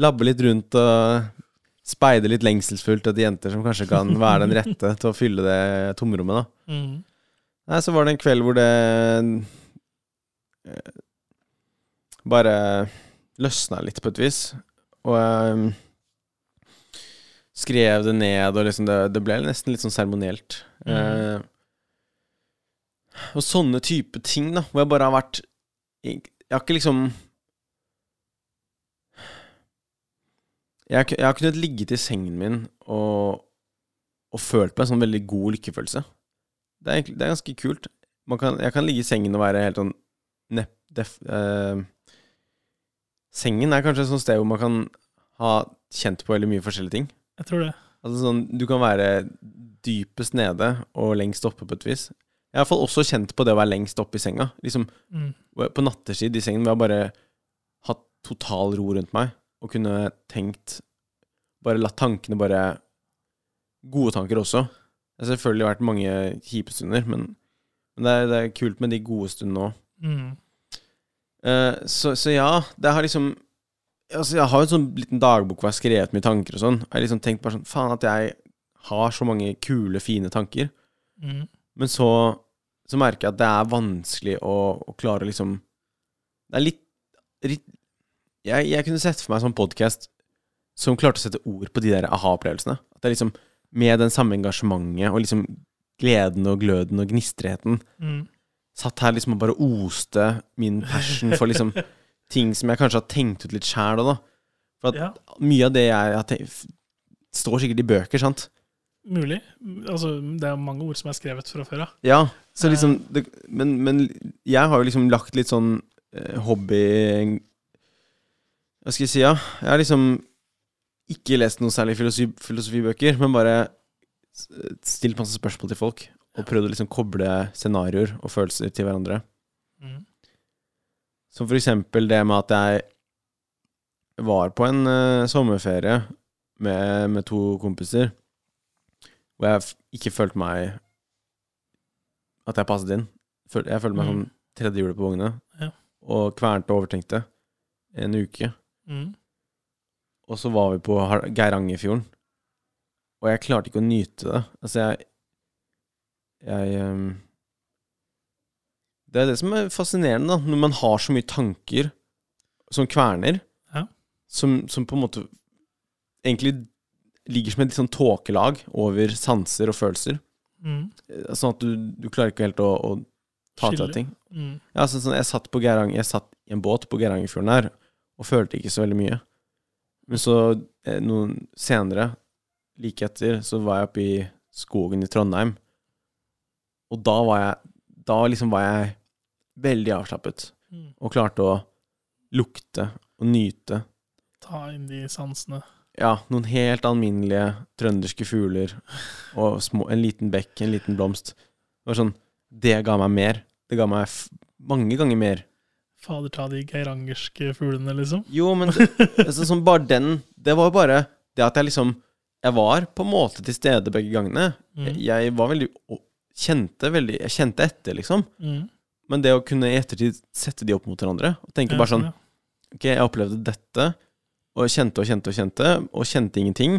labber litt rundt og speide litt lengselsfullt etter jenter som kanskje kan være den rette til å fylle det tomrommet, da. Mm. Nei, så var det en kveld hvor det eh, bare løsna litt på et vis. Og jeg skrev det ned, og liksom det, det ble nesten litt sånn seremonielt. Eh, og sånne type ting, da, hvor jeg bare har vært Jeg jeg har ikke liksom Jeg, har jeg har kunnet ligge til sengen min og, og følt på en sånn veldig god lykkefølelse. Det er, det er ganske kult. Man kan, jeg kan ligge i sengen og være helt sånn nepp, def, eh, Sengen er kanskje et sånt sted hvor man kan ha kjent på veldig mye forskjellige ting. Jeg tror det. Altså sånn, Du kan være dypest nede og lengst oppe på et vis. Jeg har i hvert fall også kjent på det å være lengst oppe i senga. Liksom Mm. På nattestid i sengen hvor jeg bare hatt total ro rundt meg og kunne tenkt Bare latt tankene bare Gode tanker også. Det har selvfølgelig vært mange kjipe stunder, men, men det, er, det er kult med de gode stundene òg. Mm. Uh, så, så ja, det har liksom Altså, jeg har jo en sånn liten dagbok hvor jeg har skrevet mye tanker og sånn. Jeg har liksom tenkt bare sånn Faen, at jeg har så mange kule, fine tanker. Mm. Men så, så merker jeg at det er vanskelig å, å klare liksom Det er litt, litt jeg, jeg kunne sett for meg en sånn podkast som klarte å sette ord på de der aha-opplevelsene. At det er liksom med den samme engasjementet og liksom gleden og gløden og gnistriheten Mm. satt her liksom og bare oste min passion for liksom *laughs* ting som jeg kanskje har tenkt ut litt sjæl òg, da. For at Ja, mye av det jeg har tenkt Står sikkert i bøker, sant? mulig. Altså, det er mange ord som er skrevet fra før av. Ja, så liksom det, men, men jeg har jo liksom lagt litt sånn eh, hobby Hva skal jeg si, ja? Jeg har liksom ikke lest noen særlig filosofi, filosofibøker, men bare stilt masse spørsmål til folk. Og prøvd å liksom koble scenarioer og følelser til hverandre. Mm. Som for eksempel det med at jeg var på en uh, sommerferie med, med to kompiser, hvor jeg ikke følte meg At jeg passet inn. Jeg følte meg Mm. som tredje hjulet på vogna, Ja. og kvernte og overtenkte en uke. Mm. Og så var vi på Geirangerfjorden, og jeg klarte ikke å nyte det. Altså, jeg Jeg um, Det er det som er fascinerende, da. Når man har så mye tanker som kverner, Ja. som, som på en måte egentlig ligger som et litt sånn tåkelag over sanser og følelser. Mm. Eh, Sånn at du, du klarer ikke helt å, å ta til deg ting. Mm. Ja, sånn, sånn, jeg satt på Geirang Jeg satt i en båt på Geirangerfjorden her og følte ikke så veldig mye. Men så, eh, noen senere, like etter, så var jeg oppe i skogen i Trondheim. Og da var jeg Da liksom var jeg veldig avslappet Mm. og klarte å lukte og nyte Ta inn de sansene. ja, noen helt alminnelige trønderske fugler og små, en liten bekk, en liten blomst. Det var sånn Det ga meg mer. Det ga meg mange ganger mer. Fader ta de geirangerske fuglene, liksom. Jo, men det, altså, sånn bare den Det var jo bare det at jeg liksom Jeg var på en måte til stede begge gangene. Mm. Jeg, jeg var veldig kjente veldig Jeg kjente etter, liksom. Mm. Men det å kunne i ettertid sette de opp mot hverandre og tenke bare sånn Ok, jeg opplevde dette, og kjente og kjente og kjente, og kjente ingenting.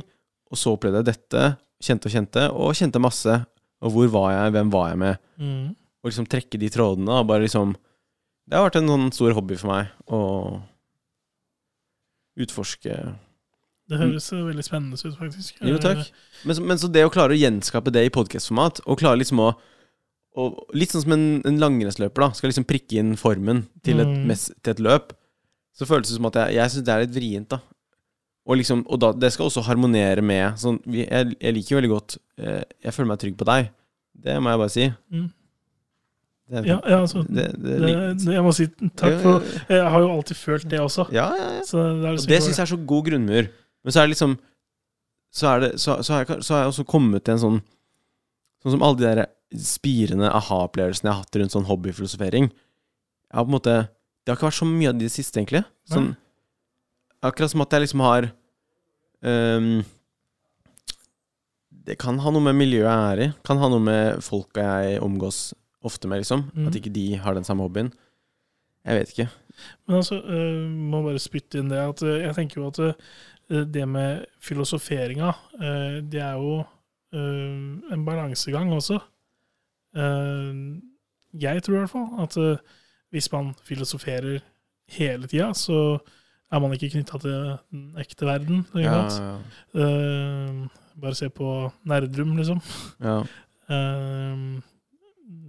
Og så opplevde jeg dette, kjente og kjente, og kjente masse. Og hvor var jeg, hvem var jeg med? Mm. Og liksom trekke de trådene. Og bare liksom Det har vært en sånn stor hobby for meg å utforske Det høres mm. veldig spennende ut, faktisk. Jo, takk. Men, men så det å klare å gjenskape det i podkastformat, og klare liksom å og Litt sånn som en, en langrennsløper, da. Skal liksom prikke inn formen til et, Mm. mes- til et løp. Så føles det som at jeg, jeg syns det er litt vrient, da. Og liksom, og da, det skal også harmonere med sånn, jeg, jeg liker jo veldig godt eh, Jeg føler meg trygg på deg. Det må jeg bare si. Mm. Det, Ja, ja, altså det, det, Jeg må si takk, for jeg har jo alltid følt det også. Ja, ja, ja. Så det, liksom det syns jeg er så god grunnmur. Men så er det liksom Så, er det, så, så, har, jeg, så har jeg også kommet til en sånn Sånn som alle de der spirende aha-opplevelsene jeg har hatt rundt sånn hobbyfilosofering. Jeg har på en måte Det har ikke vært så mye av det siste, egentlig. Sånn, akkurat som at jeg liksom har um, Det kan ha noe med miljøet jeg er i. Kan ha noe med folka jeg omgås ofte med, liksom. Mm. At ikke de har den samme hobbyen. Jeg vet ikke. Men altså, uh, må bare spytte inn det at uh, jeg tenker jo at uh, det med filosoferinga, uh, det er jo en balansegang også. Jeg tror i hvert fall at hvis man filosoferer hele tida, så er man ikke knytta til den ekte verden. Ja, Ja? Øh, bare se på Nerdrum, liksom. ja.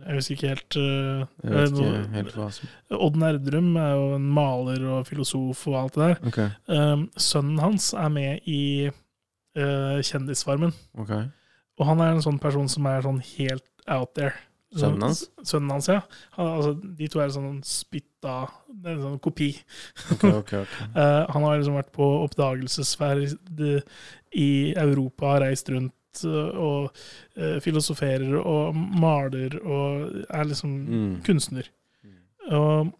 Jeg husker ikke helt uh, Jeg vet ikke helt hva som Odd Nerdrum er jo en maler og filosof og alt det der. Okay. Um, sønnen hans er med i uh, Kjendisfarmen. ok Og han er en sånn person som er sånn helt out there. Sønnen hans? Sønnen hans, ja. Han, altså, de to er sånn spytta Det er en sånn kopi. Ok, ok, ok. Uh, *laughs* han har liksom vært på oppdagelsesferd i Europa, reist rundt uh, og uh, filosoferer og maler og er liksom Mm. kunstner. Og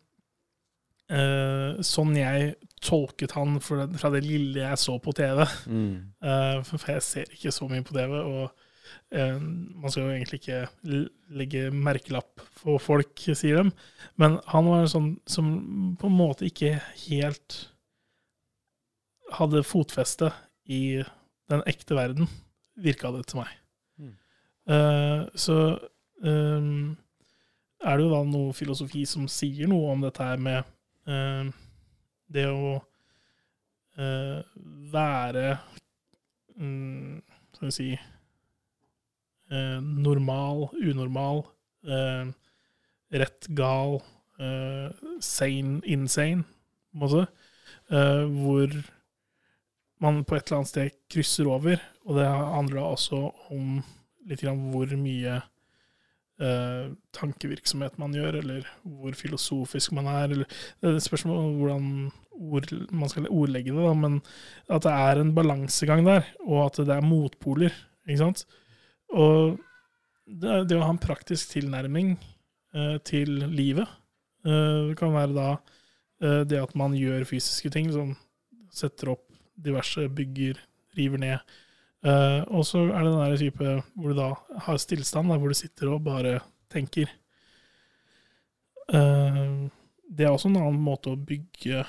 uh, sånn jeg tolket han fra det, fra det lille jeg så på TV Mm. *laughs* uh, For jeg ser ikke så mye på TV, og eh, man skal jo egentlig ikke legge merkelapp på folk, sier dem. Men han var en sånn som på en måte ikke helt hadde fotfeste i den ekte verden, virka det til meg. Mm. Uh, så um, er det jo da noe filosofi som sier noe om dette her med uh, det å uh, være um, Skal vi si eh, normal, unormal, eh, rett, gal, sane, insane, på en måte. Hvor man på et eller annet sted krysser over, og det handler da også om litt grann hvor mye eh, tankevirksomhet man gjør, eller hvor filosofisk man er. Eller, det er spørsmål om hvordan ord, man skal ordlegge det, da, men at det er en balansegang der, og at det er motpoler. ikke sant? Og det, det å ha en praktisk tilnærming eh, til livet eh, kan være da eh, det at man gjør fysiske ting, som setter opp diverse bygger, river ned. Uh, og så er det den der type hvor du da har stillstand, da, hvor du sitter og bare tenker. Uh, det er også en annen måte å bygge,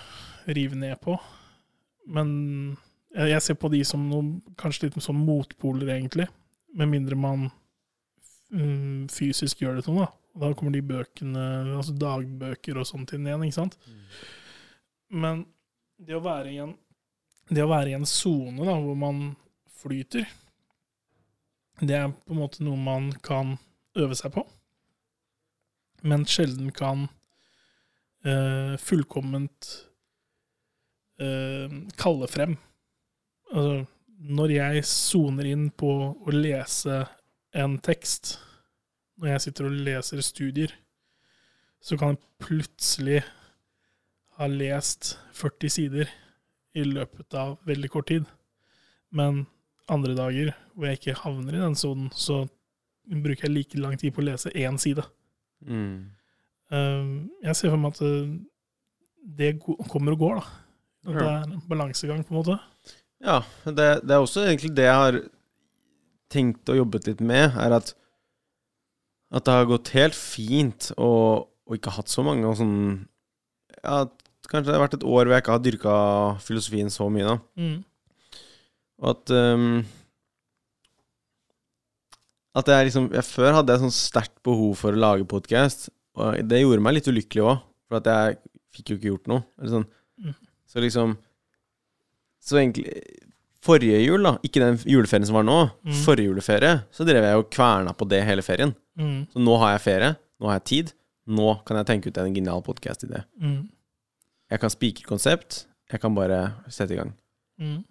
rive ned på. Men jeg, ser på de som noen, kanskje litt som motpoler, egentlig. Med mindre man um, fysisk gjør det til noe. da. Da kommer de bøkene, altså dagbøker og sånt inn igjen, ikke sant. Men det å være i en det å være i en sone hvor man flyter, det er på en måte noe man kan øve seg på, men sjelden kan uh, fullkomment uh, kalle frem. Altså, når jeg soner inn på å lese en tekst, når jeg sitter og leser studier, så kan jeg plutselig ha lest 40 sider i løpet av veldig kort tid. Men andre dager hvor jeg ikke havner i den sonen, så bruker jeg like lang tid på å lese én side. Mm. Um, jeg ser for meg at uh, det kommer og går, da. At det er en balansegang, på en måte. Ja, det, det er også egentlig det jeg har tenkt og jobbet litt med, er at At det har gått helt fint å å ikke ha hatt så mange og sånn Ja, kanskje det har vært et år hvor jeg ikke har dyrka filosofien så mye, da. Mm. Og at um, At jeg liksom jeg, Før hadde jeg sånn sterkt behov for å lage podkast, og det gjorde meg litt ulykkelig òg, for at jeg fikk jo ikke gjort noe. Eller sånn. Mm. Så liksom Så egentlig Forrige jul, da, ikke den juleferien som var nå, Mm. forrige juleferie, så drev jeg og kverna på det hele ferien. Mm. Så nå har jeg ferie, nå har jeg tid, nå kan jeg tenke ut en genial podkast-idé. Mm. Jeg kan spikre konsept, jeg kan bare sette i gang. Mm.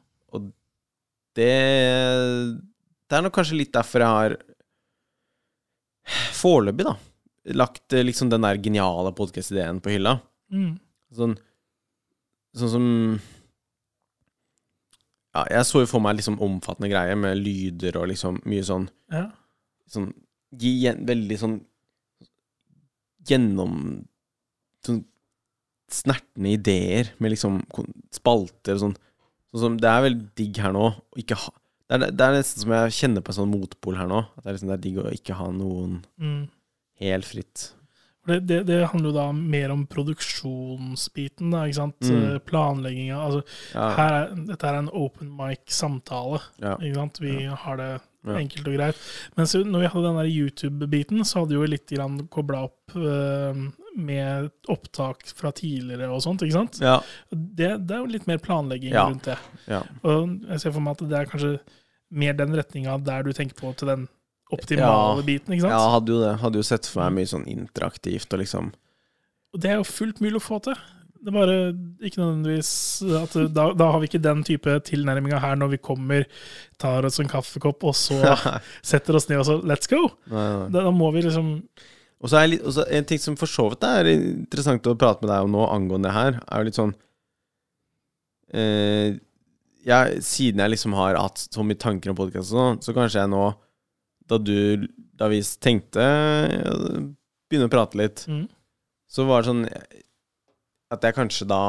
Det Det er nok kanskje litt derfor jeg har foreløpig, da, lagt eh, liksom den der geniale podkast-ideen på hylla. Mm. Sånn, sånn som Ja, jeg så jo for meg liksom omfattende greier med lyder og liksom mye sånn Ja. sånn Veldig sånn gjennom Sånn snertne ideer med liksom spalter og sånn. Sånn som Det er veldig digg her nå å ikke ha det er, det er nesten som jeg kjenner på en sånn motpol her nå. At det er, liksom, det er digg å ikke ha noen Mm. helt fritt. Det, det, det handler jo da mer om produksjonsbiten, da, ikke sant? Mm. Planlegginga. Altså, Ja, her er, dette er en open mic-samtale. ja, Ikke sant? Vi har det Ja. enkelt og greit. Men så når vi hadde den YouTube-biten, så hadde vi jo litt kobla opp eh, med opptak fra tidligere og sånt, ikke sant? ja, Det, det er jo litt mer planlegging Ja. rundt det. ja. Og jeg ser for meg at det er kanskje mer den retninga der du tenker på til den optimale biten, ikke sant? Ja, hadde jo det. Hadde jo sett for meg mye sånn interaktivt og liksom Og det er jo fullt mulig å få til. Det er bare ikke nødvendigvis at da, da har vi ikke den type tilnærminga her når vi kommer, tar oss en kaffekopp, og så setter oss ned og så let's go. Nei, nei. Da, da må vi liksom Og så er litt, også en ting som for så vidt er interessant å prate med deg om nå angående det her, er jo litt sånn eh, jeg, Siden jeg liksom har hatt så mye tanker om podkast og sånn, så kanskje jeg nå, da du Da vi tenkte eh, begynne å prate litt, mm, så var det sånn at jeg kanskje da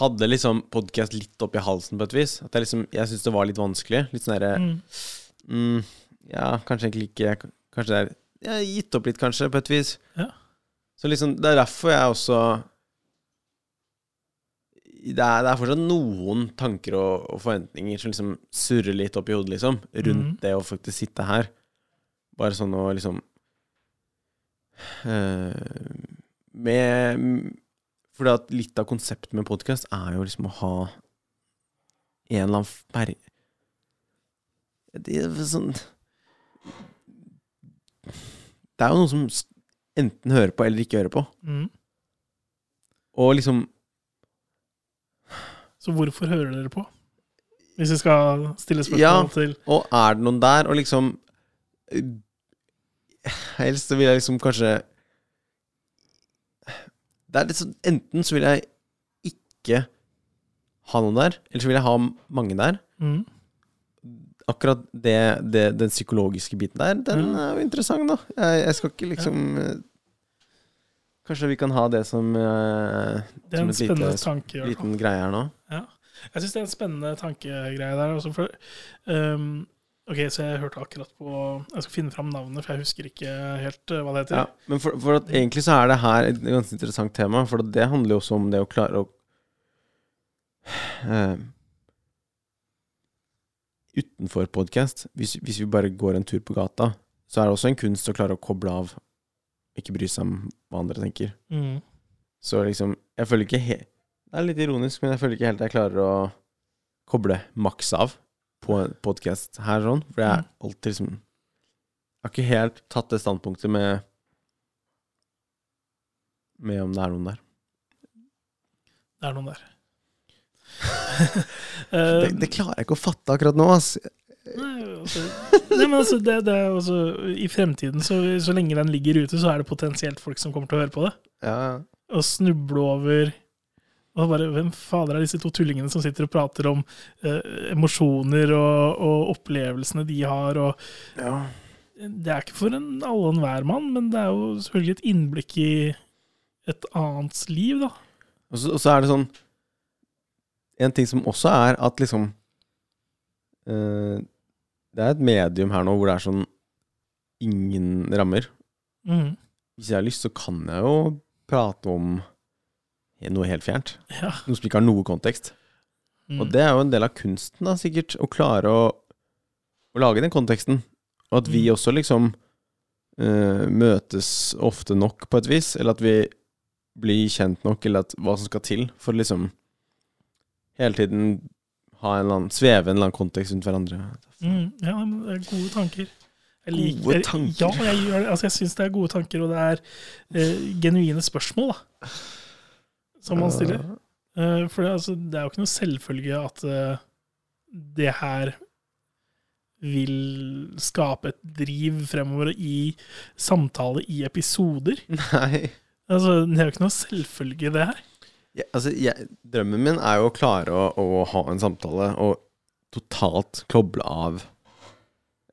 hadde liksom podkast litt oppi halsen på et vis. At jeg liksom Jeg syntes det var litt vanskelig. Litt sånn derre mm, Mm, ja, kanskje egentlig ikke Kanskje det er Jeg har gitt opp litt, kanskje, på et vis. Ja. Så liksom, det er derfor jeg også Det er, det er fortsatt noen tanker og, og forventninger som liksom surrer litt opp i hodet, liksom, rundt mm. det å faktisk sitte her. Bare sånn å liksom Med Fordi at litt av konseptet med podkast er jo liksom å ha en eller annen per... Det er sånn Det er jo noen som enten hører på eller ikke hører på. mm. Og liksom Så hvorfor hører dere på? Hvis vi skal stille spørsmål Ja. til Og er det noen der, og liksom eh, Helst så vil jeg liksom kanskje Det er litt sånn Enten så vil jeg ikke ha noen der, eller så vil jeg ha mange der. mm, Akkurat det, det, den psykologiske biten der, den mm. er jo interessant, da. Jeg, jeg skal ikke liksom ja. Kanskje vi kan ha det som, eh, Det som en lite, tanke. liten greie her nå. Ja. Jeg syns det er en spennende tankegreie der. Også for, ehm, ok, så jeg hørte akkurat på Jeg skal finne fram navnet, for jeg husker ikke helt eh, hva det heter. Ja, men for, for at egentlig så er det her et ganske interessant tema, for det handler jo også om det å klare å uh, Utenfor podkast, hvis, hvis vi bare går en tur på gata, så er det også en kunst å klare å koble av, ikke bry seg om hva andre tenker. Mm. Så liksom Jeg føler ikke helt Det er litt ironisk, men jeg føler ikke helt jeg klarer å koble maks av på en podkast her, sånn. For jeg er Mm. alltid liksom Jeg har ikke helt tatt det standpunktet med Med om det er noen der. Det er noen der. *laughs* Eh, Det, det klarer jeg ikke å fatte akkurat nå, ass. Nei, altså, nei, men altså, det, det er også, I fremtiden, så, så lenge den ligger ute, så er det potensielt folk som kommer til å høre på det. Ja, Og snuble over og bare, Hvem fader er disse to tullingene som sitter og prater om eh, emosjoner og, og opplevelsene de har? og ja. Det er ikke for en alle og enhver mann, men det er jo selvfølgelig et innblikk i et annets liv, da. Og så, og så er det sånn En ting som også er at liksom eh, Det er et medium her nå hvor det er sånn ingen rammer. Mm. Hvis jeg har lyst, så kan jeg jo prate om noe helt fjernt. Ja. Noe som ikke har noe kontekst. Mm. Og det er jo en del av kunsten, da, sikkert. Å klare å, å lage den konteksten. Og at vi Mm. også liksom uh, møtes ofte nok, på et vis. Eller at vi blir kjent nok, eller at hva som skal til for liksom hele tiden ha en eller annen, sveve en eller annen kontekst rundt hverandre. Mm, ja, det gode tanker. Jeg Gode tanker? Ja, jeg, altså, syns det er gode tanker, og det er eh, genuine spørsmål da, som man stiller. Eh, for det, altså, det er jo ikke noe selvfølge at eh, det her vil skape et driv fremover i samtale i episoder. *laughs* Nei. Altså, det er jo ikke noe selvfølge, det her. Ja, altså, jeg, drømmen min er jo å klare å, å ha en samtale og totalt koble av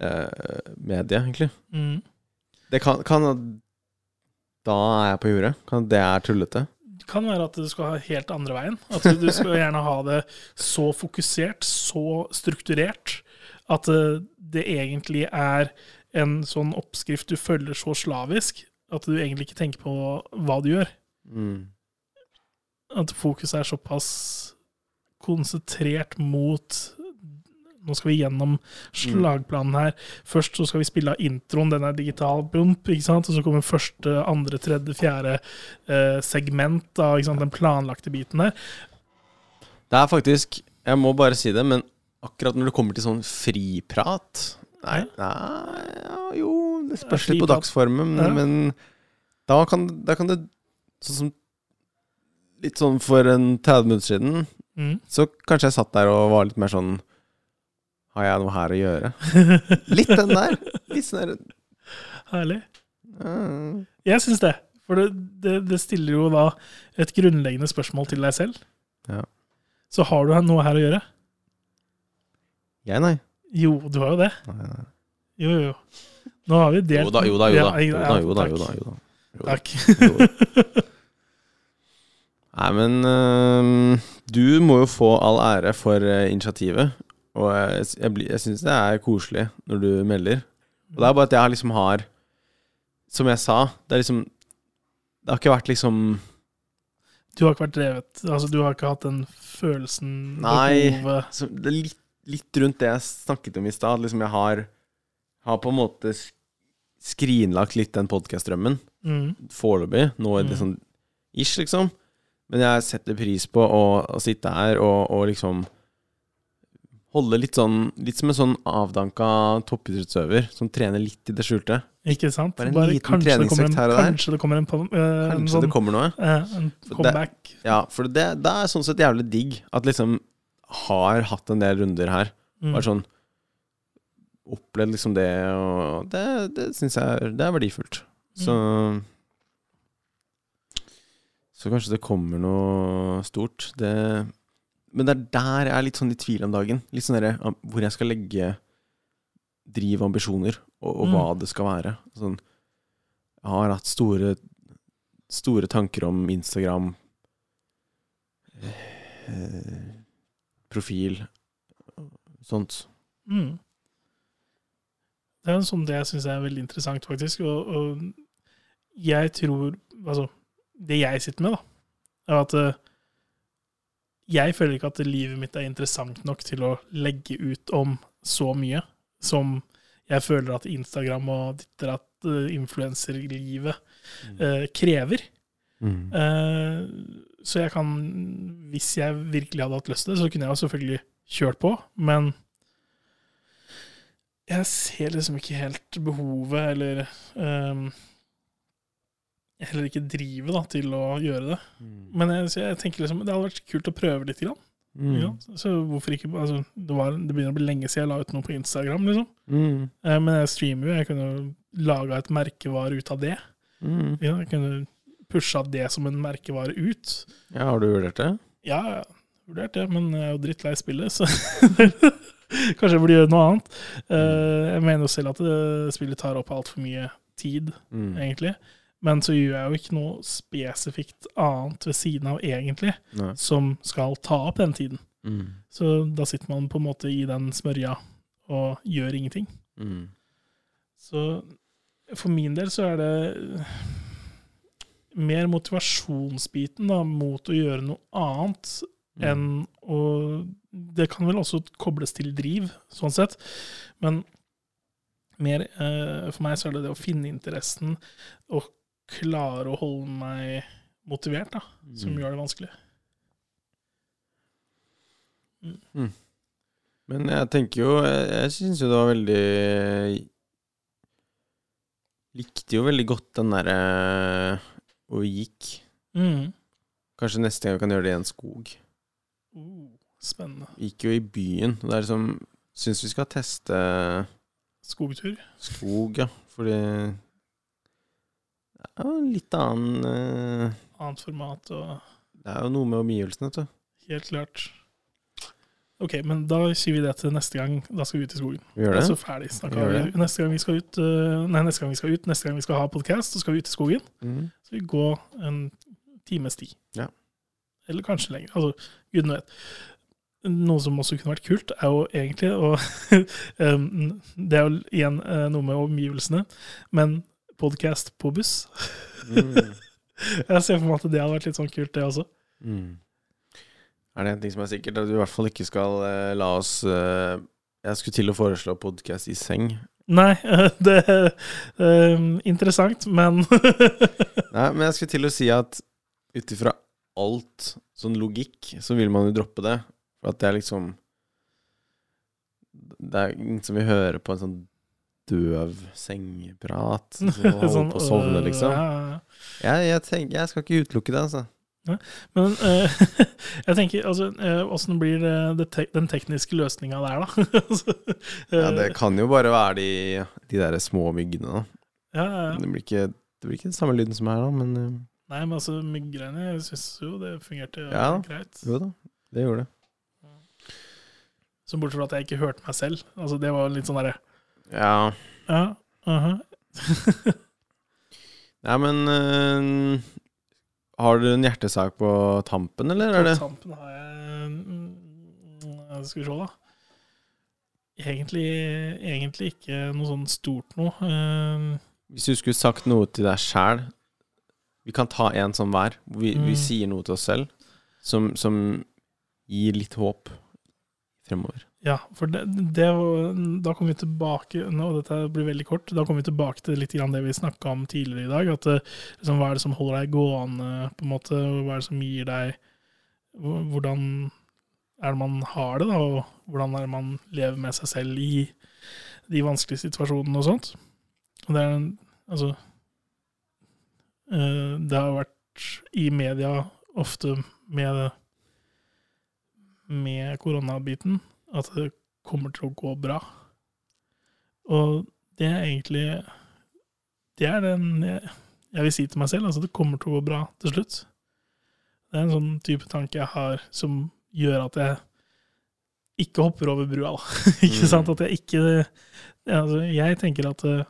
eh, mediet, egentlig. Mm. Det kan, kan Da er jeg på jordet. Kan det er tullete? Kan være at du skal ha helt andre veien. At du, du skal gjerne ha det så fokusert, så strukturert, at eh, det egentlig er en sånn oppskrift du følger så slavisk at du egentlig ikke tenker på hva du gjør. Mm. At fokuset er såpass konsentrert mot Nå skal vi gjennom slagplanen her. Først så skal vi spille av introen, den er digital bump, ikke sant? og så kommer første, andre, tredje, fjerde eh, segment av den planlagte biten her. Det er faktisk Jeg må bare si det, men akkurat når det kommer til sånn friprat Nei, nei ja, jo, det spørs litt på dagsformen, dagsformen, Ja. men da kan, da kan det Sånn som Litt sånn for en 30 minutter siden, Mm. så kanskje jeg satt der og var litt mer sånn Har jeg noe her å gjøre? *laughs* Litt den der. Litt sånn der Herlig. Mm. Jeg syns det. For det, det, det stiller jo da et grunnleggende spørsmål til deg selv. Ja. Så har du noe her å gjøre? Jeg, nei. Jo, du har jo det. nei, nei. Jo, jo. Nå har vi delt Jo da, jo da, jo da. Jo da, jo da, jo da, jo da. Jo. Takk. Jo. Nei, men øhm, du må jo få all ære for øh, initiativet. Og jeg, jeg, jeg syns det er koselig når du melder. Og det er bare at jeg liksom har Som jeg sa, det er liksom Det har ikke vært liksom Du har ikke vært drevet Altså, du har ikke hatt den følelsen, Nei. så Det er litt, litt rundt det jeg snakket om i stad. Liksom jeg har, har på en måte skrinlagt litt den podkast-drømmen. mm. Foreløpig. Nå er det Mm. sånn ish, liksom. Men jeg setter pris på å, å sitte her og, og liksom holde litt sånn Litt som en sånn avdanka toppidrettsøver som trener litt i det skjulte. Ikke sant? Bare en liten kanskje, det en, treningsøkt her og der. kanskje det kommer en, po- eh, en Kanskje sånn det kommer noe. eh, en comeback. det-. Ja, for det, det er sånn sett jævlig digg at liksom har hatt en del runder her. Mm. Bare sånn Opplevd liksom det, og det, det syns jeg det er verdifullt. Så Så kanskje det kommer noe stort. Det Men det er der jeg er litt sånn i tvil om dagen. Litt sånn der, hvor jeg skal legge driv og ambisjoner, og, og Mm. hva det skal være. Sånn Jeg har hatt store Store tanker om Instagram. eh, Profil. Sånt. Mm. Det er en sånn det jeg syns er veldig interessant, faktisk. Og, og jeg tror Altså, det jeg sitter med, da, er at eh, jeg føler ikke at livet mitt er interessant nok til å legge ut om så mye som jeg føler at Instagram og ditter at uh, influenserlivet uh, krever. Mm. Uh, så jeg kan, hvis jeg virkelig hadde hatt lyst til det, så kunne jeg selvfølgelig kjørt på, men jeg ser liksom ikke helt behovet, eller ehm, heller ikke drivet da, til å gjøre det. Men jeg, jeg tenker liksom, det hadde vært kult å prøve litt. Grann, Mm. ja. Så hvorfor ikke altså, det, var, det begynner å bli lenge siden jeg la ut noe på Instagram, liksom. Mm. Eh, men jeg streamer jo, jeg kunne laga et merkevare ut av det. Mm. Ja, jeg kunne pusha det som en merkevare ut. Ja, har du vurdert det? Ja, jeg har vurdert det, men jeg er jo drittlei spillet, så *laughs* kanskje jeg burde gjøre noe annet. Eh, jeg mener jo selv at det, spillet tar opp altfor mye tid, Mm. egentlig. Men så gjør jeg jo ikke noe spesifikt annet ved siden av, egentlig, Nei. som skal ta opp den tiden. Mm. Så da sitter man på en måte i den smørja og gjør ingenting. Mm. Så for min del så er det mer motivasjonsbiten da, mot å gjøre noe annet Mm. enn å Det kan vel også kobles til driv, sånn sett, men mer eh, For meg så er det det å finne interessen og klare å holde meg motivert, da, som Mm. gjør det vanskelig. Men jeg tenker jo Jeg, jeg syns jo det var veldig Likte jo veldig godt den derre hvor vi gikk. Mm. Kanskje neste gang vi kan gjøre det i en skog. Uh, spennende. Vi gikk jo i byen, og det er liksom Syns vi skal teste Skogtur. skog, ja. Fordi jo litt annen uh, Annet format og Det er jo noe med omgivelsene, vet du. Helt klart. Ok, men da sier vi det til neste gang. Da skal vi ut i skogen. Vi gjør Det er så ferdig snakka. Neste gang vi skal ut uh, Nei, neste gang vi skal ut Neste gang vi skal ha podkast, så skal vi ut i skogen. Mm. Så vi går en times tid. Ja. Eller kanskje lenger. Altså, gudene vet. Noe som også kunne vært kult, er jo egentlig å *laughs* Det er jo igjen eh, noe med omgivelsene, men podkast på buss. Mm. *laughs* Jeg ser for meg at det hadde vært litt sånn kult, det også. Mm. Er det en ting som er sikkert, at du i hvert fall ikke skal uh, la oss uh, Jeg skulle til å foreslå podkast i seng. Nei, *laughs* det er um, interessant, men *laughs* Nei, men jeg skulle til å si at ut ifra alt sånn logikk, så vil man jo droppe det. For at det er liksom Det er ingen som vil høre på en sånn døv sengeprat. *laughs* og sånn, på å sovne, øh, liksom. ja, ja, ja. Jeg, jeg, tenker, jeg skal ikke utelukke det, altså. Men eh, *laughs* jeg tenker, altså, eh, blir det, det den tekniske løsninga der, da? *laughs* Altså, Ja, det kan jo bare være de, de der små myggene, da. ja, ja, ja. Det blir ikke, det blir ikke den samme lyden som her, da, men Nei, men altså, mygggreiene, jeg syns jo det fungerte Ja. greit. jo da. Det gjorde det. Så bortsett fra at jeg ikke hørte meg selv. Altså, det var litt sånn derre Ja. Ja, aha. *laughs* Nei, men eh, Har du en hjertesak på tampen, eller er På tampen har jeg mm, Skal vi se, da. Egentlig, egentlig ikke noe sånn stort noe. Uh, Hvis du skulle sagt noe til deg sjæl Vi kan ta en sånn hver. Vi, Vi, vi Mm. sier noe til oss selv som, som gir litt håp fremover. Ja, for det, det da kommer vi tilbake nå, Dette blir veldig kort. Da kommer vi tilbake til litt det vi snakka om tidligere i dag. At liksom, Hva er det som holder deg gående, på en måte? Hva er det som gir deg Hvordan er det man har det, da? Og hvordan er det man lever med seg selv i de vanskelige situasjonene og sånt? Og det er Altså eh, Det har vært i media ofte med med koronabiten at det kommer til å gå bra. Og det er egentlig Det er den jeg, jeg vil si til meg selv. Altså, det kommer til å gå bra til slutt. Det er en sånn type tanke jeg har som gjør at jeg ikke hopper over brua, da. *laughs* ikke Mm. sant? At jeg ikke altså, Jeg tenker at eh,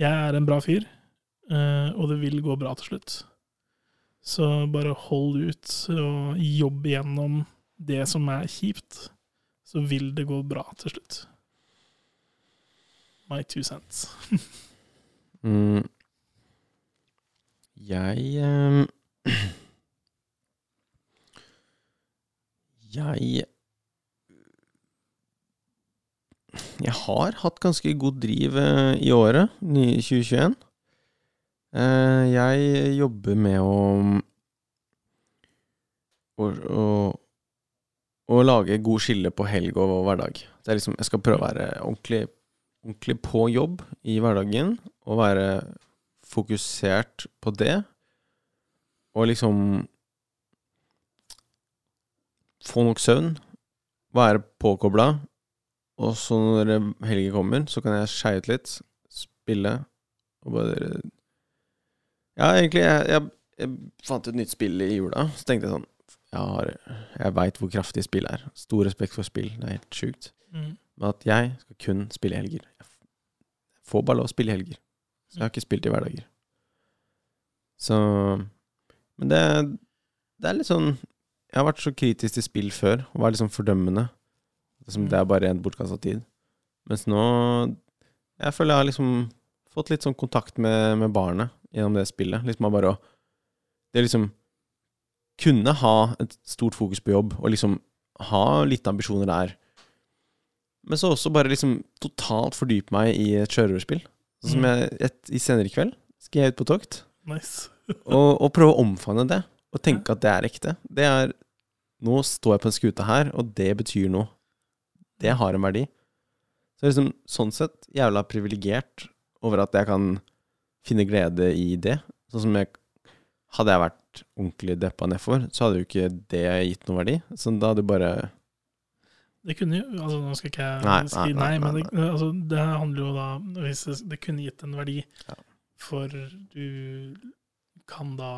jeg er en bra fyr, eh, og det vil gå bra til slutt. Så bare hold ut og jobb igjennom det som er kjipt, så vil det gå bra til slutt. My two cents. *laughs* Mm. Jeg um, *clears throat* Jeg Jeg har hatt ganske god driv eh, i året, 2021. Eh, jeg jobber med å å, å å lage god skille på helg og hverdag. Det er liksom, jeg skal prøve å være ordentlig, ordentlig på jobb i hverdagen, og være fokusert på det. Og liksom få nok søvn, være påkobla, og så når helgen kommer, så kan jeg skeie ut litt, spille, og bare Ja, egentlig, jeg, jeg, jeg fant et nytt spill i jula, så tenkte jeg sånn Jeg, har, jeg veit hvor kraftig spill er. Stor respekt for spill, det er helt sjukt. Mm. Men at jeg skal kun spille helger. Jeg får bare lov å spille helger. Så jeg har ikke spilt i hverdager. Så Men det, det er litt sånn Jeg har vært så kritisk til spill før, og var litt sånn fordømmende. Som det er bare rent bortkasta tid. Mens nå Jeg føler jeg har liksom fått litt sånn kontakt med, med barnet gjennom det spillet. Liksom bare å Det liksom kunne ha et stort fokus på jobb, og liksom ha litt ambisjoner der. Men så også bare liksom totalt fordype meg i et sjørøverspill. Sånn som Mm. jeg et, i senere i kveld skal jeg ut på tokt Nice. *laughs* og, og prøve å omfavne det, og tenke at det er ekte. Det er Nå står jeg på en skute her, og det betyr noe. Det har en verdi. Så liksom sånn sett jævla privilegert over at jeg kan finne glede i det. Sånn som jeg Hadde jeg vært ordentlig deppa nedfor, så hadde jo ikke det gitt noe verdi. Så da hadde du bare Det kunne jo altså Nå skal ikke jeg Nei, si nei, nei, nei, men det, altså, det handler jo da Hvis det, det kunne gitt en verdi, Ja. for du kan da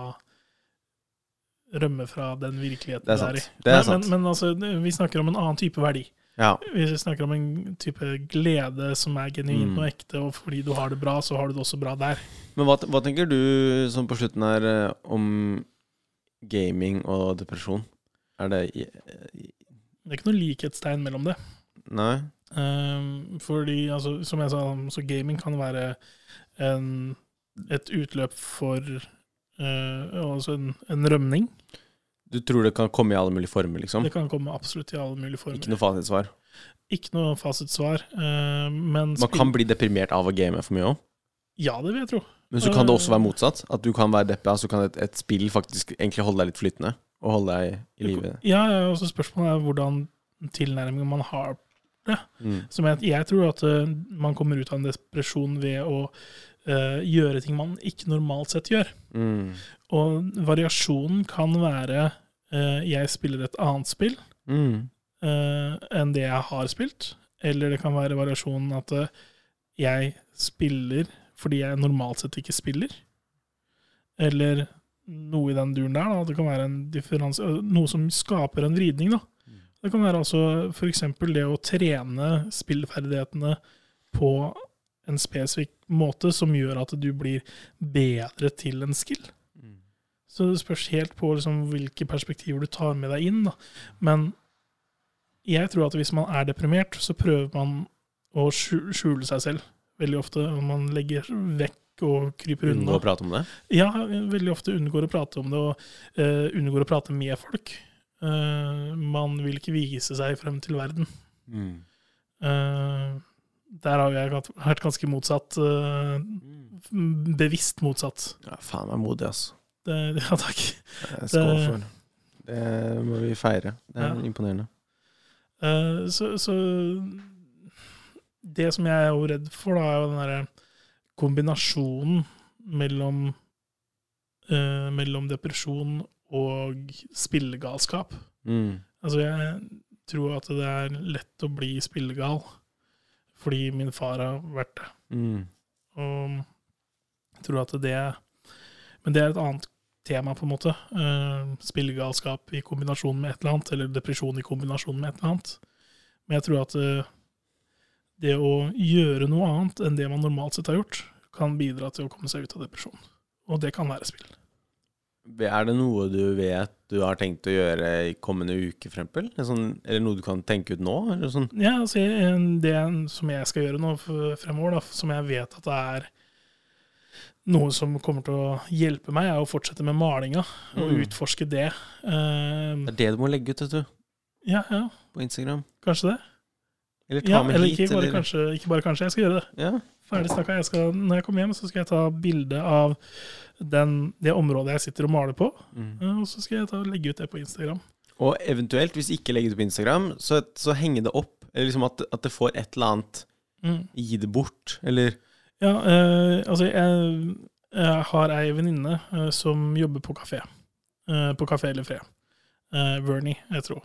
rømme fra den virkeligheten du er i. Det er men, sant. Men, men altså, vi snakker om en annen type verdi. Ja. Vi snakker om en type glede som er genuint Mm. og ekte, og fordi du har det bra, så har du det også bra der. Men hva, hva tenker du sånn på slutten her eh, om gaming og depresjon? Er det Det er ikke noe likhetstegn mellom det. Nei? Ehm, fordi, altså, som jeg sa, så gaming kan være en, et utløp for uh, altså en, en rømning. Du tror det kan komme i alle mulige former, liksom? Det kan komme absolutt i alle mulige former. Ikke noe fasitsvar? Ikke noe fasitsvar, Uh, men Man kan bli deprimert av å game for mye òg. Ja, det vil jeg tro. Men så kan det også være motsatt. At du kan være deppa, så kan et, et spill faktisk egentlig holde deg litt flytende. Og holde deg i live. Ja, ja, og så spørsmålet er hvordan tilnærmingen man har. Mm. Som jeg, jeg tror at uh, man kommer ut av en depresjon ved å uh, gjøre ting man ikke normalt sett gjør. Mm. Og variasjonen kan være eh, jeg spiller et annet spill Mm. eh, enn det jeg har spilt. Eller det kan være variasjonen at eh, jeg spiller fordi jeg normalt sett ikke spiller. Eller noe i den duren der. Da. Det kan være en noe som skaper en vridning. Da. Det kan være altså f.eks. det å trene spillferdighetene på en spesifikk måte som gjør at du blir bedre til en skill. Så det spørs helt på liksom, hvilke perspektiver du tar med deg inn. Da. Men jeg tror at hvis man er deprimert, så prøver man å skjule seg selv veldig ofte. og Man legger vekk og kryper unna. Unngår å prate om det? Ja, veldig ofte unngår å prate om det, og uh, unngår å prate med folk. Uh, man vil ikke vise seg frem til verden. Mm. Uh, der har jeg vært- ganske motsatt. Mm. bevisst motsatt. Ja, faen meg modig, ass. Det, *laughs* ja, takk. Eh, Skål for. Det må vi feire. Det er Ja. imponerende. Uh, så, så Det som jeg er jo redd for, da, er jo den derre kombinasjonen mellom uh, mellom depresjon og spillegalskap. Mm. Altså, jeg tror at det er lett å bli spillegal fordi min far har vært det. Mm. Og jeg tror at det Men det er et annet tema, på en måte. Uh, spillegalskap i kombinasjon med et eller annet, eller depresjon i kombinasjon med et eller annet. Men jeg tror at eh, det å gjøre noe annet enn det man normalt sett har gjort, kan bidra til å komme seg ut av depresjon. Og det kan være spill. Er det noe du vet du har tenkt å gjøre i kommende uke, for eksempel? Sånn, eller noe du kan tenke ut nå? Eller sånn? Ja, altså, det som jeg skal gjøre nå fremover, da, som jeg vet at det er noe som kommer til å hjelpe meg, er å fortsette med malinga og Mm. utforske det. Um, Det er det du må legge ut, vet du. ja, ja, På Instagram. kanskje det. Eller ta Ja, med eller hit, ikke bare, eller kanskje, ikke bare kanskje, jeg skal gjøre det. Ja. Ferdig snakka. Når jeg kommer hjem, så skal jeg ta bilde av den, det området jeg sitter og maler på. Mm. eh, Og så skal jeg ta, legge ut det på Instagram. Og eventuelt, hvis ikke legge det på Instagram, så, så henge det opp. Eller liksom at, at det får et eller annet Mm. Gi det bort, eller Ja, eh, altså jeg, jeg har ei venninne eh, som jobber på kafé. Eh, på Kafé eller Fred. Eh, Vernie, jeg tror.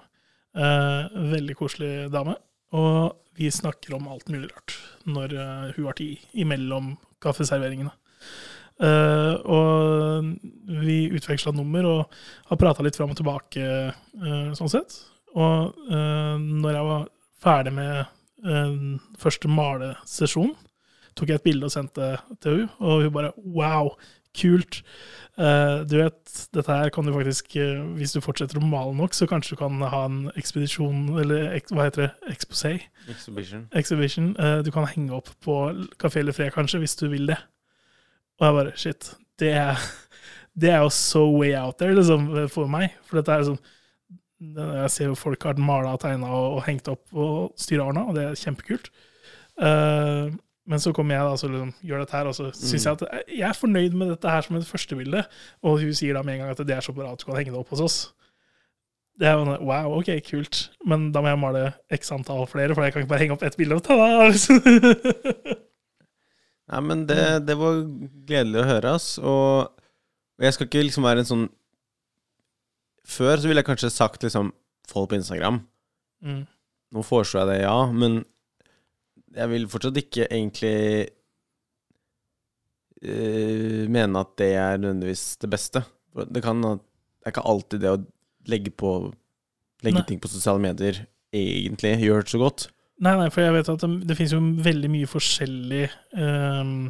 Eh, veldig koselig dame. Og vi snakker om alt mulig rart når eh, hun har tid imellom kaffeserveringene. Eh, og vi utveksla nummer og har prata litt fram og tilbake eh, sånn sett. Og eh, når jeg var ferdig med første malesesjon, tok jeg et bilde og sendte til hun, og hun bare Wow, kult. Uh, du vet, dette her kan du faktisk, uh, hvis du fortsetter å male nok, så kanskje du kan ha en ekspedisjon, eller ek, hva heter det, exposé, Exhibition. exhibition. Uh, du kan henge opp på Kafé Le Fré, kanskje, hvis du vil det. Og jeg bare, shit, det er, det er jo so way out there, liksom, for meg. For dette er sånn jeg ser jo folk har mala og tegna og, og hengt opp og styra ordna, og det er kjempekult. Eh, men så kommer jeg da, så liksom, gjør dette her, og så syns jeg at jeg er fornøyd med dette her som et førstebilde. Og hun sier da med en gang at det er så bra at du kan henge det opp hos oss. Det er jo en, wow, ok, kult. Men da må jeg male x antall flere, for jeg kan ikke bare henge opp ett bilde. og ta det. *laughs* Nei, men det, det var gledelig å høre, ass. Og og jeg skal ikke liksom være en sånn Før så ville jeg kanskje sagt liksom Folk på Instagram. mm. Nå foreslår jeg det, ja, men jeg vil fortsatt ikke egentlig uh, mene at det er nødvendigvis det beste. Det, kan, det er ikke alltid det å legge på Legge ting på sosiale medier egentlig gjør det så godt. Nei, nei, for jeg vet at det, det finnes jo veldig mye forskjellig ehm,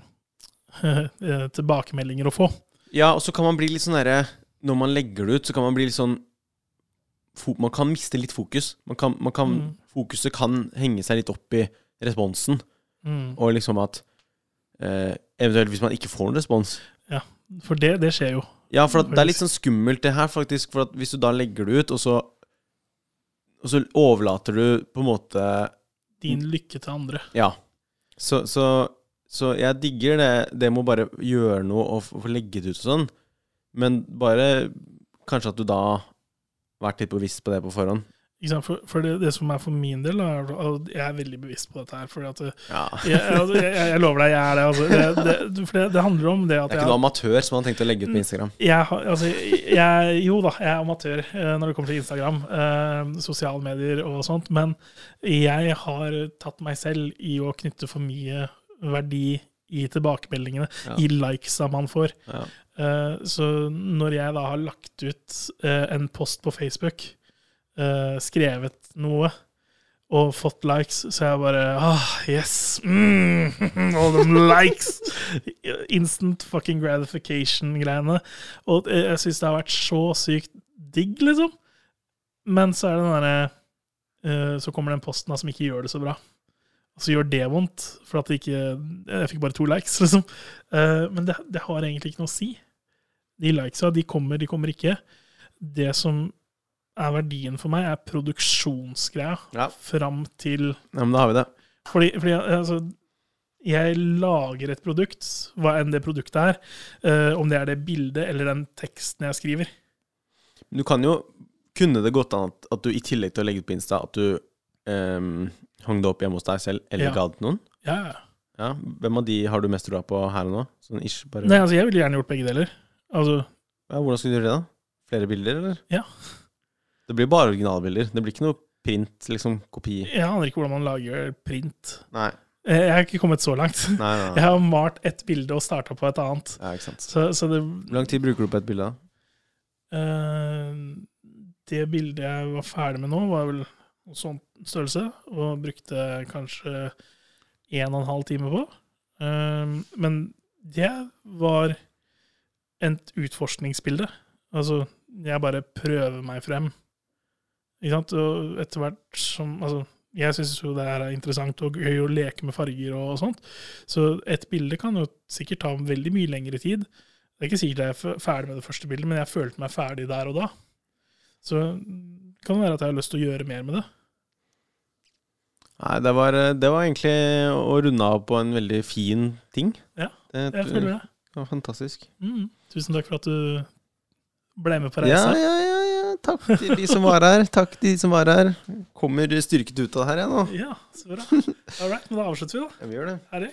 *laughs* eh, tilbakemeldinger å få. Ja, og så kan man bli litt sånn derre Når man legger det ut, så kan man bli litt sånn Man kan miste litt fokus. Man kan, man kan, Mm. Fokuset kan henge seg litt opp i responsen, Mm. og liksom at eh, Eventuelt hvis man ikke får en respons. Ja, For det, det skjer jo. Ja, for det er litt sånn skummelt det her, faktisk. For hvis du da legger det ut, og så Og så overlater du på en måte Din lykke til andre. Ja. Så, så, så jeg digger det, det med å bare gjøre noe og få legge det ut og sånn. Men bare kanskje at du da vært litt bevisst på det på forhånd. For, for det, det som er for min del, er, og jeg er veldig bevisst på dette her fordi at Ja. jeg, altså, jeg, jeg lover deg, jeg er det. Altså. Det, det, for det, handler om det at Det er ikke jeg, noe amatør som han tenkte å legge ut på Instagram. jeg, altså, jeg, Jo da, jeg er amatør eh, når det kommer til Instagram, eh, sosiale medier og sånt, men jeg har tatt meg selv i å knytte for mye verdi i tilbakemeldingene, Ja. i likesa man får. Ja. Eh, så når jeg da har lagt ut eh, en post på Facebook, eh, skrevet noe og fått likes, så jeg bare ah, yes! Mm, *laughs* all them likes! Instant fucking gratification-greiene. Og eh, jeg syns det har vært så sykt digg, liksom. Men så er det den derre uh, Så kommer den posten da som ikke gjør det så bra. Og så gjør det vondt, for at det ikke Jeg fikk bare to likes, *laughs* liksom. Uh, men det, det har egentlig ikke noe å si. De likesa, de kommer, de kommer ikke. Det som er verdien for meg, er produksjonsgreia Ja. fram til ja, men da har vi det. fordi, fordi altså, jeg lager et produkt, hva enn det produktet er, Uh, om det er det bildet eller den teksten jeg skriver. Du kan jo Kunne det gått an at, at du i tillegg til å legge ut på Insta, at du um, hang det opp hjemme hos deg selv, eller Ja. ga det til noen? Ja, ja. Hvem av de har du mest troa på her og nå? Sånn ish, bare Nei, altså, jeg ville gjerne gjort begge deler. Altså, ja, Hvordan skal du gjøre det, da? Flere bilder, eller? Ja. Det blir bare originalbilder. Det blir ikke noe print, liksom, kopi. jeg aner ikke hvordan man lager print. Nei. Eh, Jeg har ikke kommet så langt. Nei, nei, *laughs* Jeg har malt ett bilde og starta på et annet. Ja, ikke sant. Så, så det Hvor lang tid bruker du på et bilde, da? eh, Det bildet jeg var ferdig med nå, var vel sånn størrelse, og brukte kanskje en og en halv time på. Uh, men det var et utforskningsbilde. Altså, jeg bare prøver meg frem. Og etter hvert som Altså, jeg syns jo det er interessant og gøy å leke med farger og sånt. Så et bilde kan jo sikkert ta veldig mye lengre tid. Det er ikke sikkert jeg er ferdig med det første bildet, men jeg følte meg ferdig der og da. Så kan det være at jeg har lyst til å gjøre mer med det. Nei, det var, det var egentlig å runde av på en veldig fin ting. Ja, det, Jeg føler det. det var fantastisk. Mm. Tusen takk for at du ble med på Ja, ja, ja, ja. Takk til de som var her. Takk til de som var her. Kommer styrket ut av det her, jeg nå. Ja, så bra. All right, men da avslutter vi, da. Ja, vi gjør det. Herlig.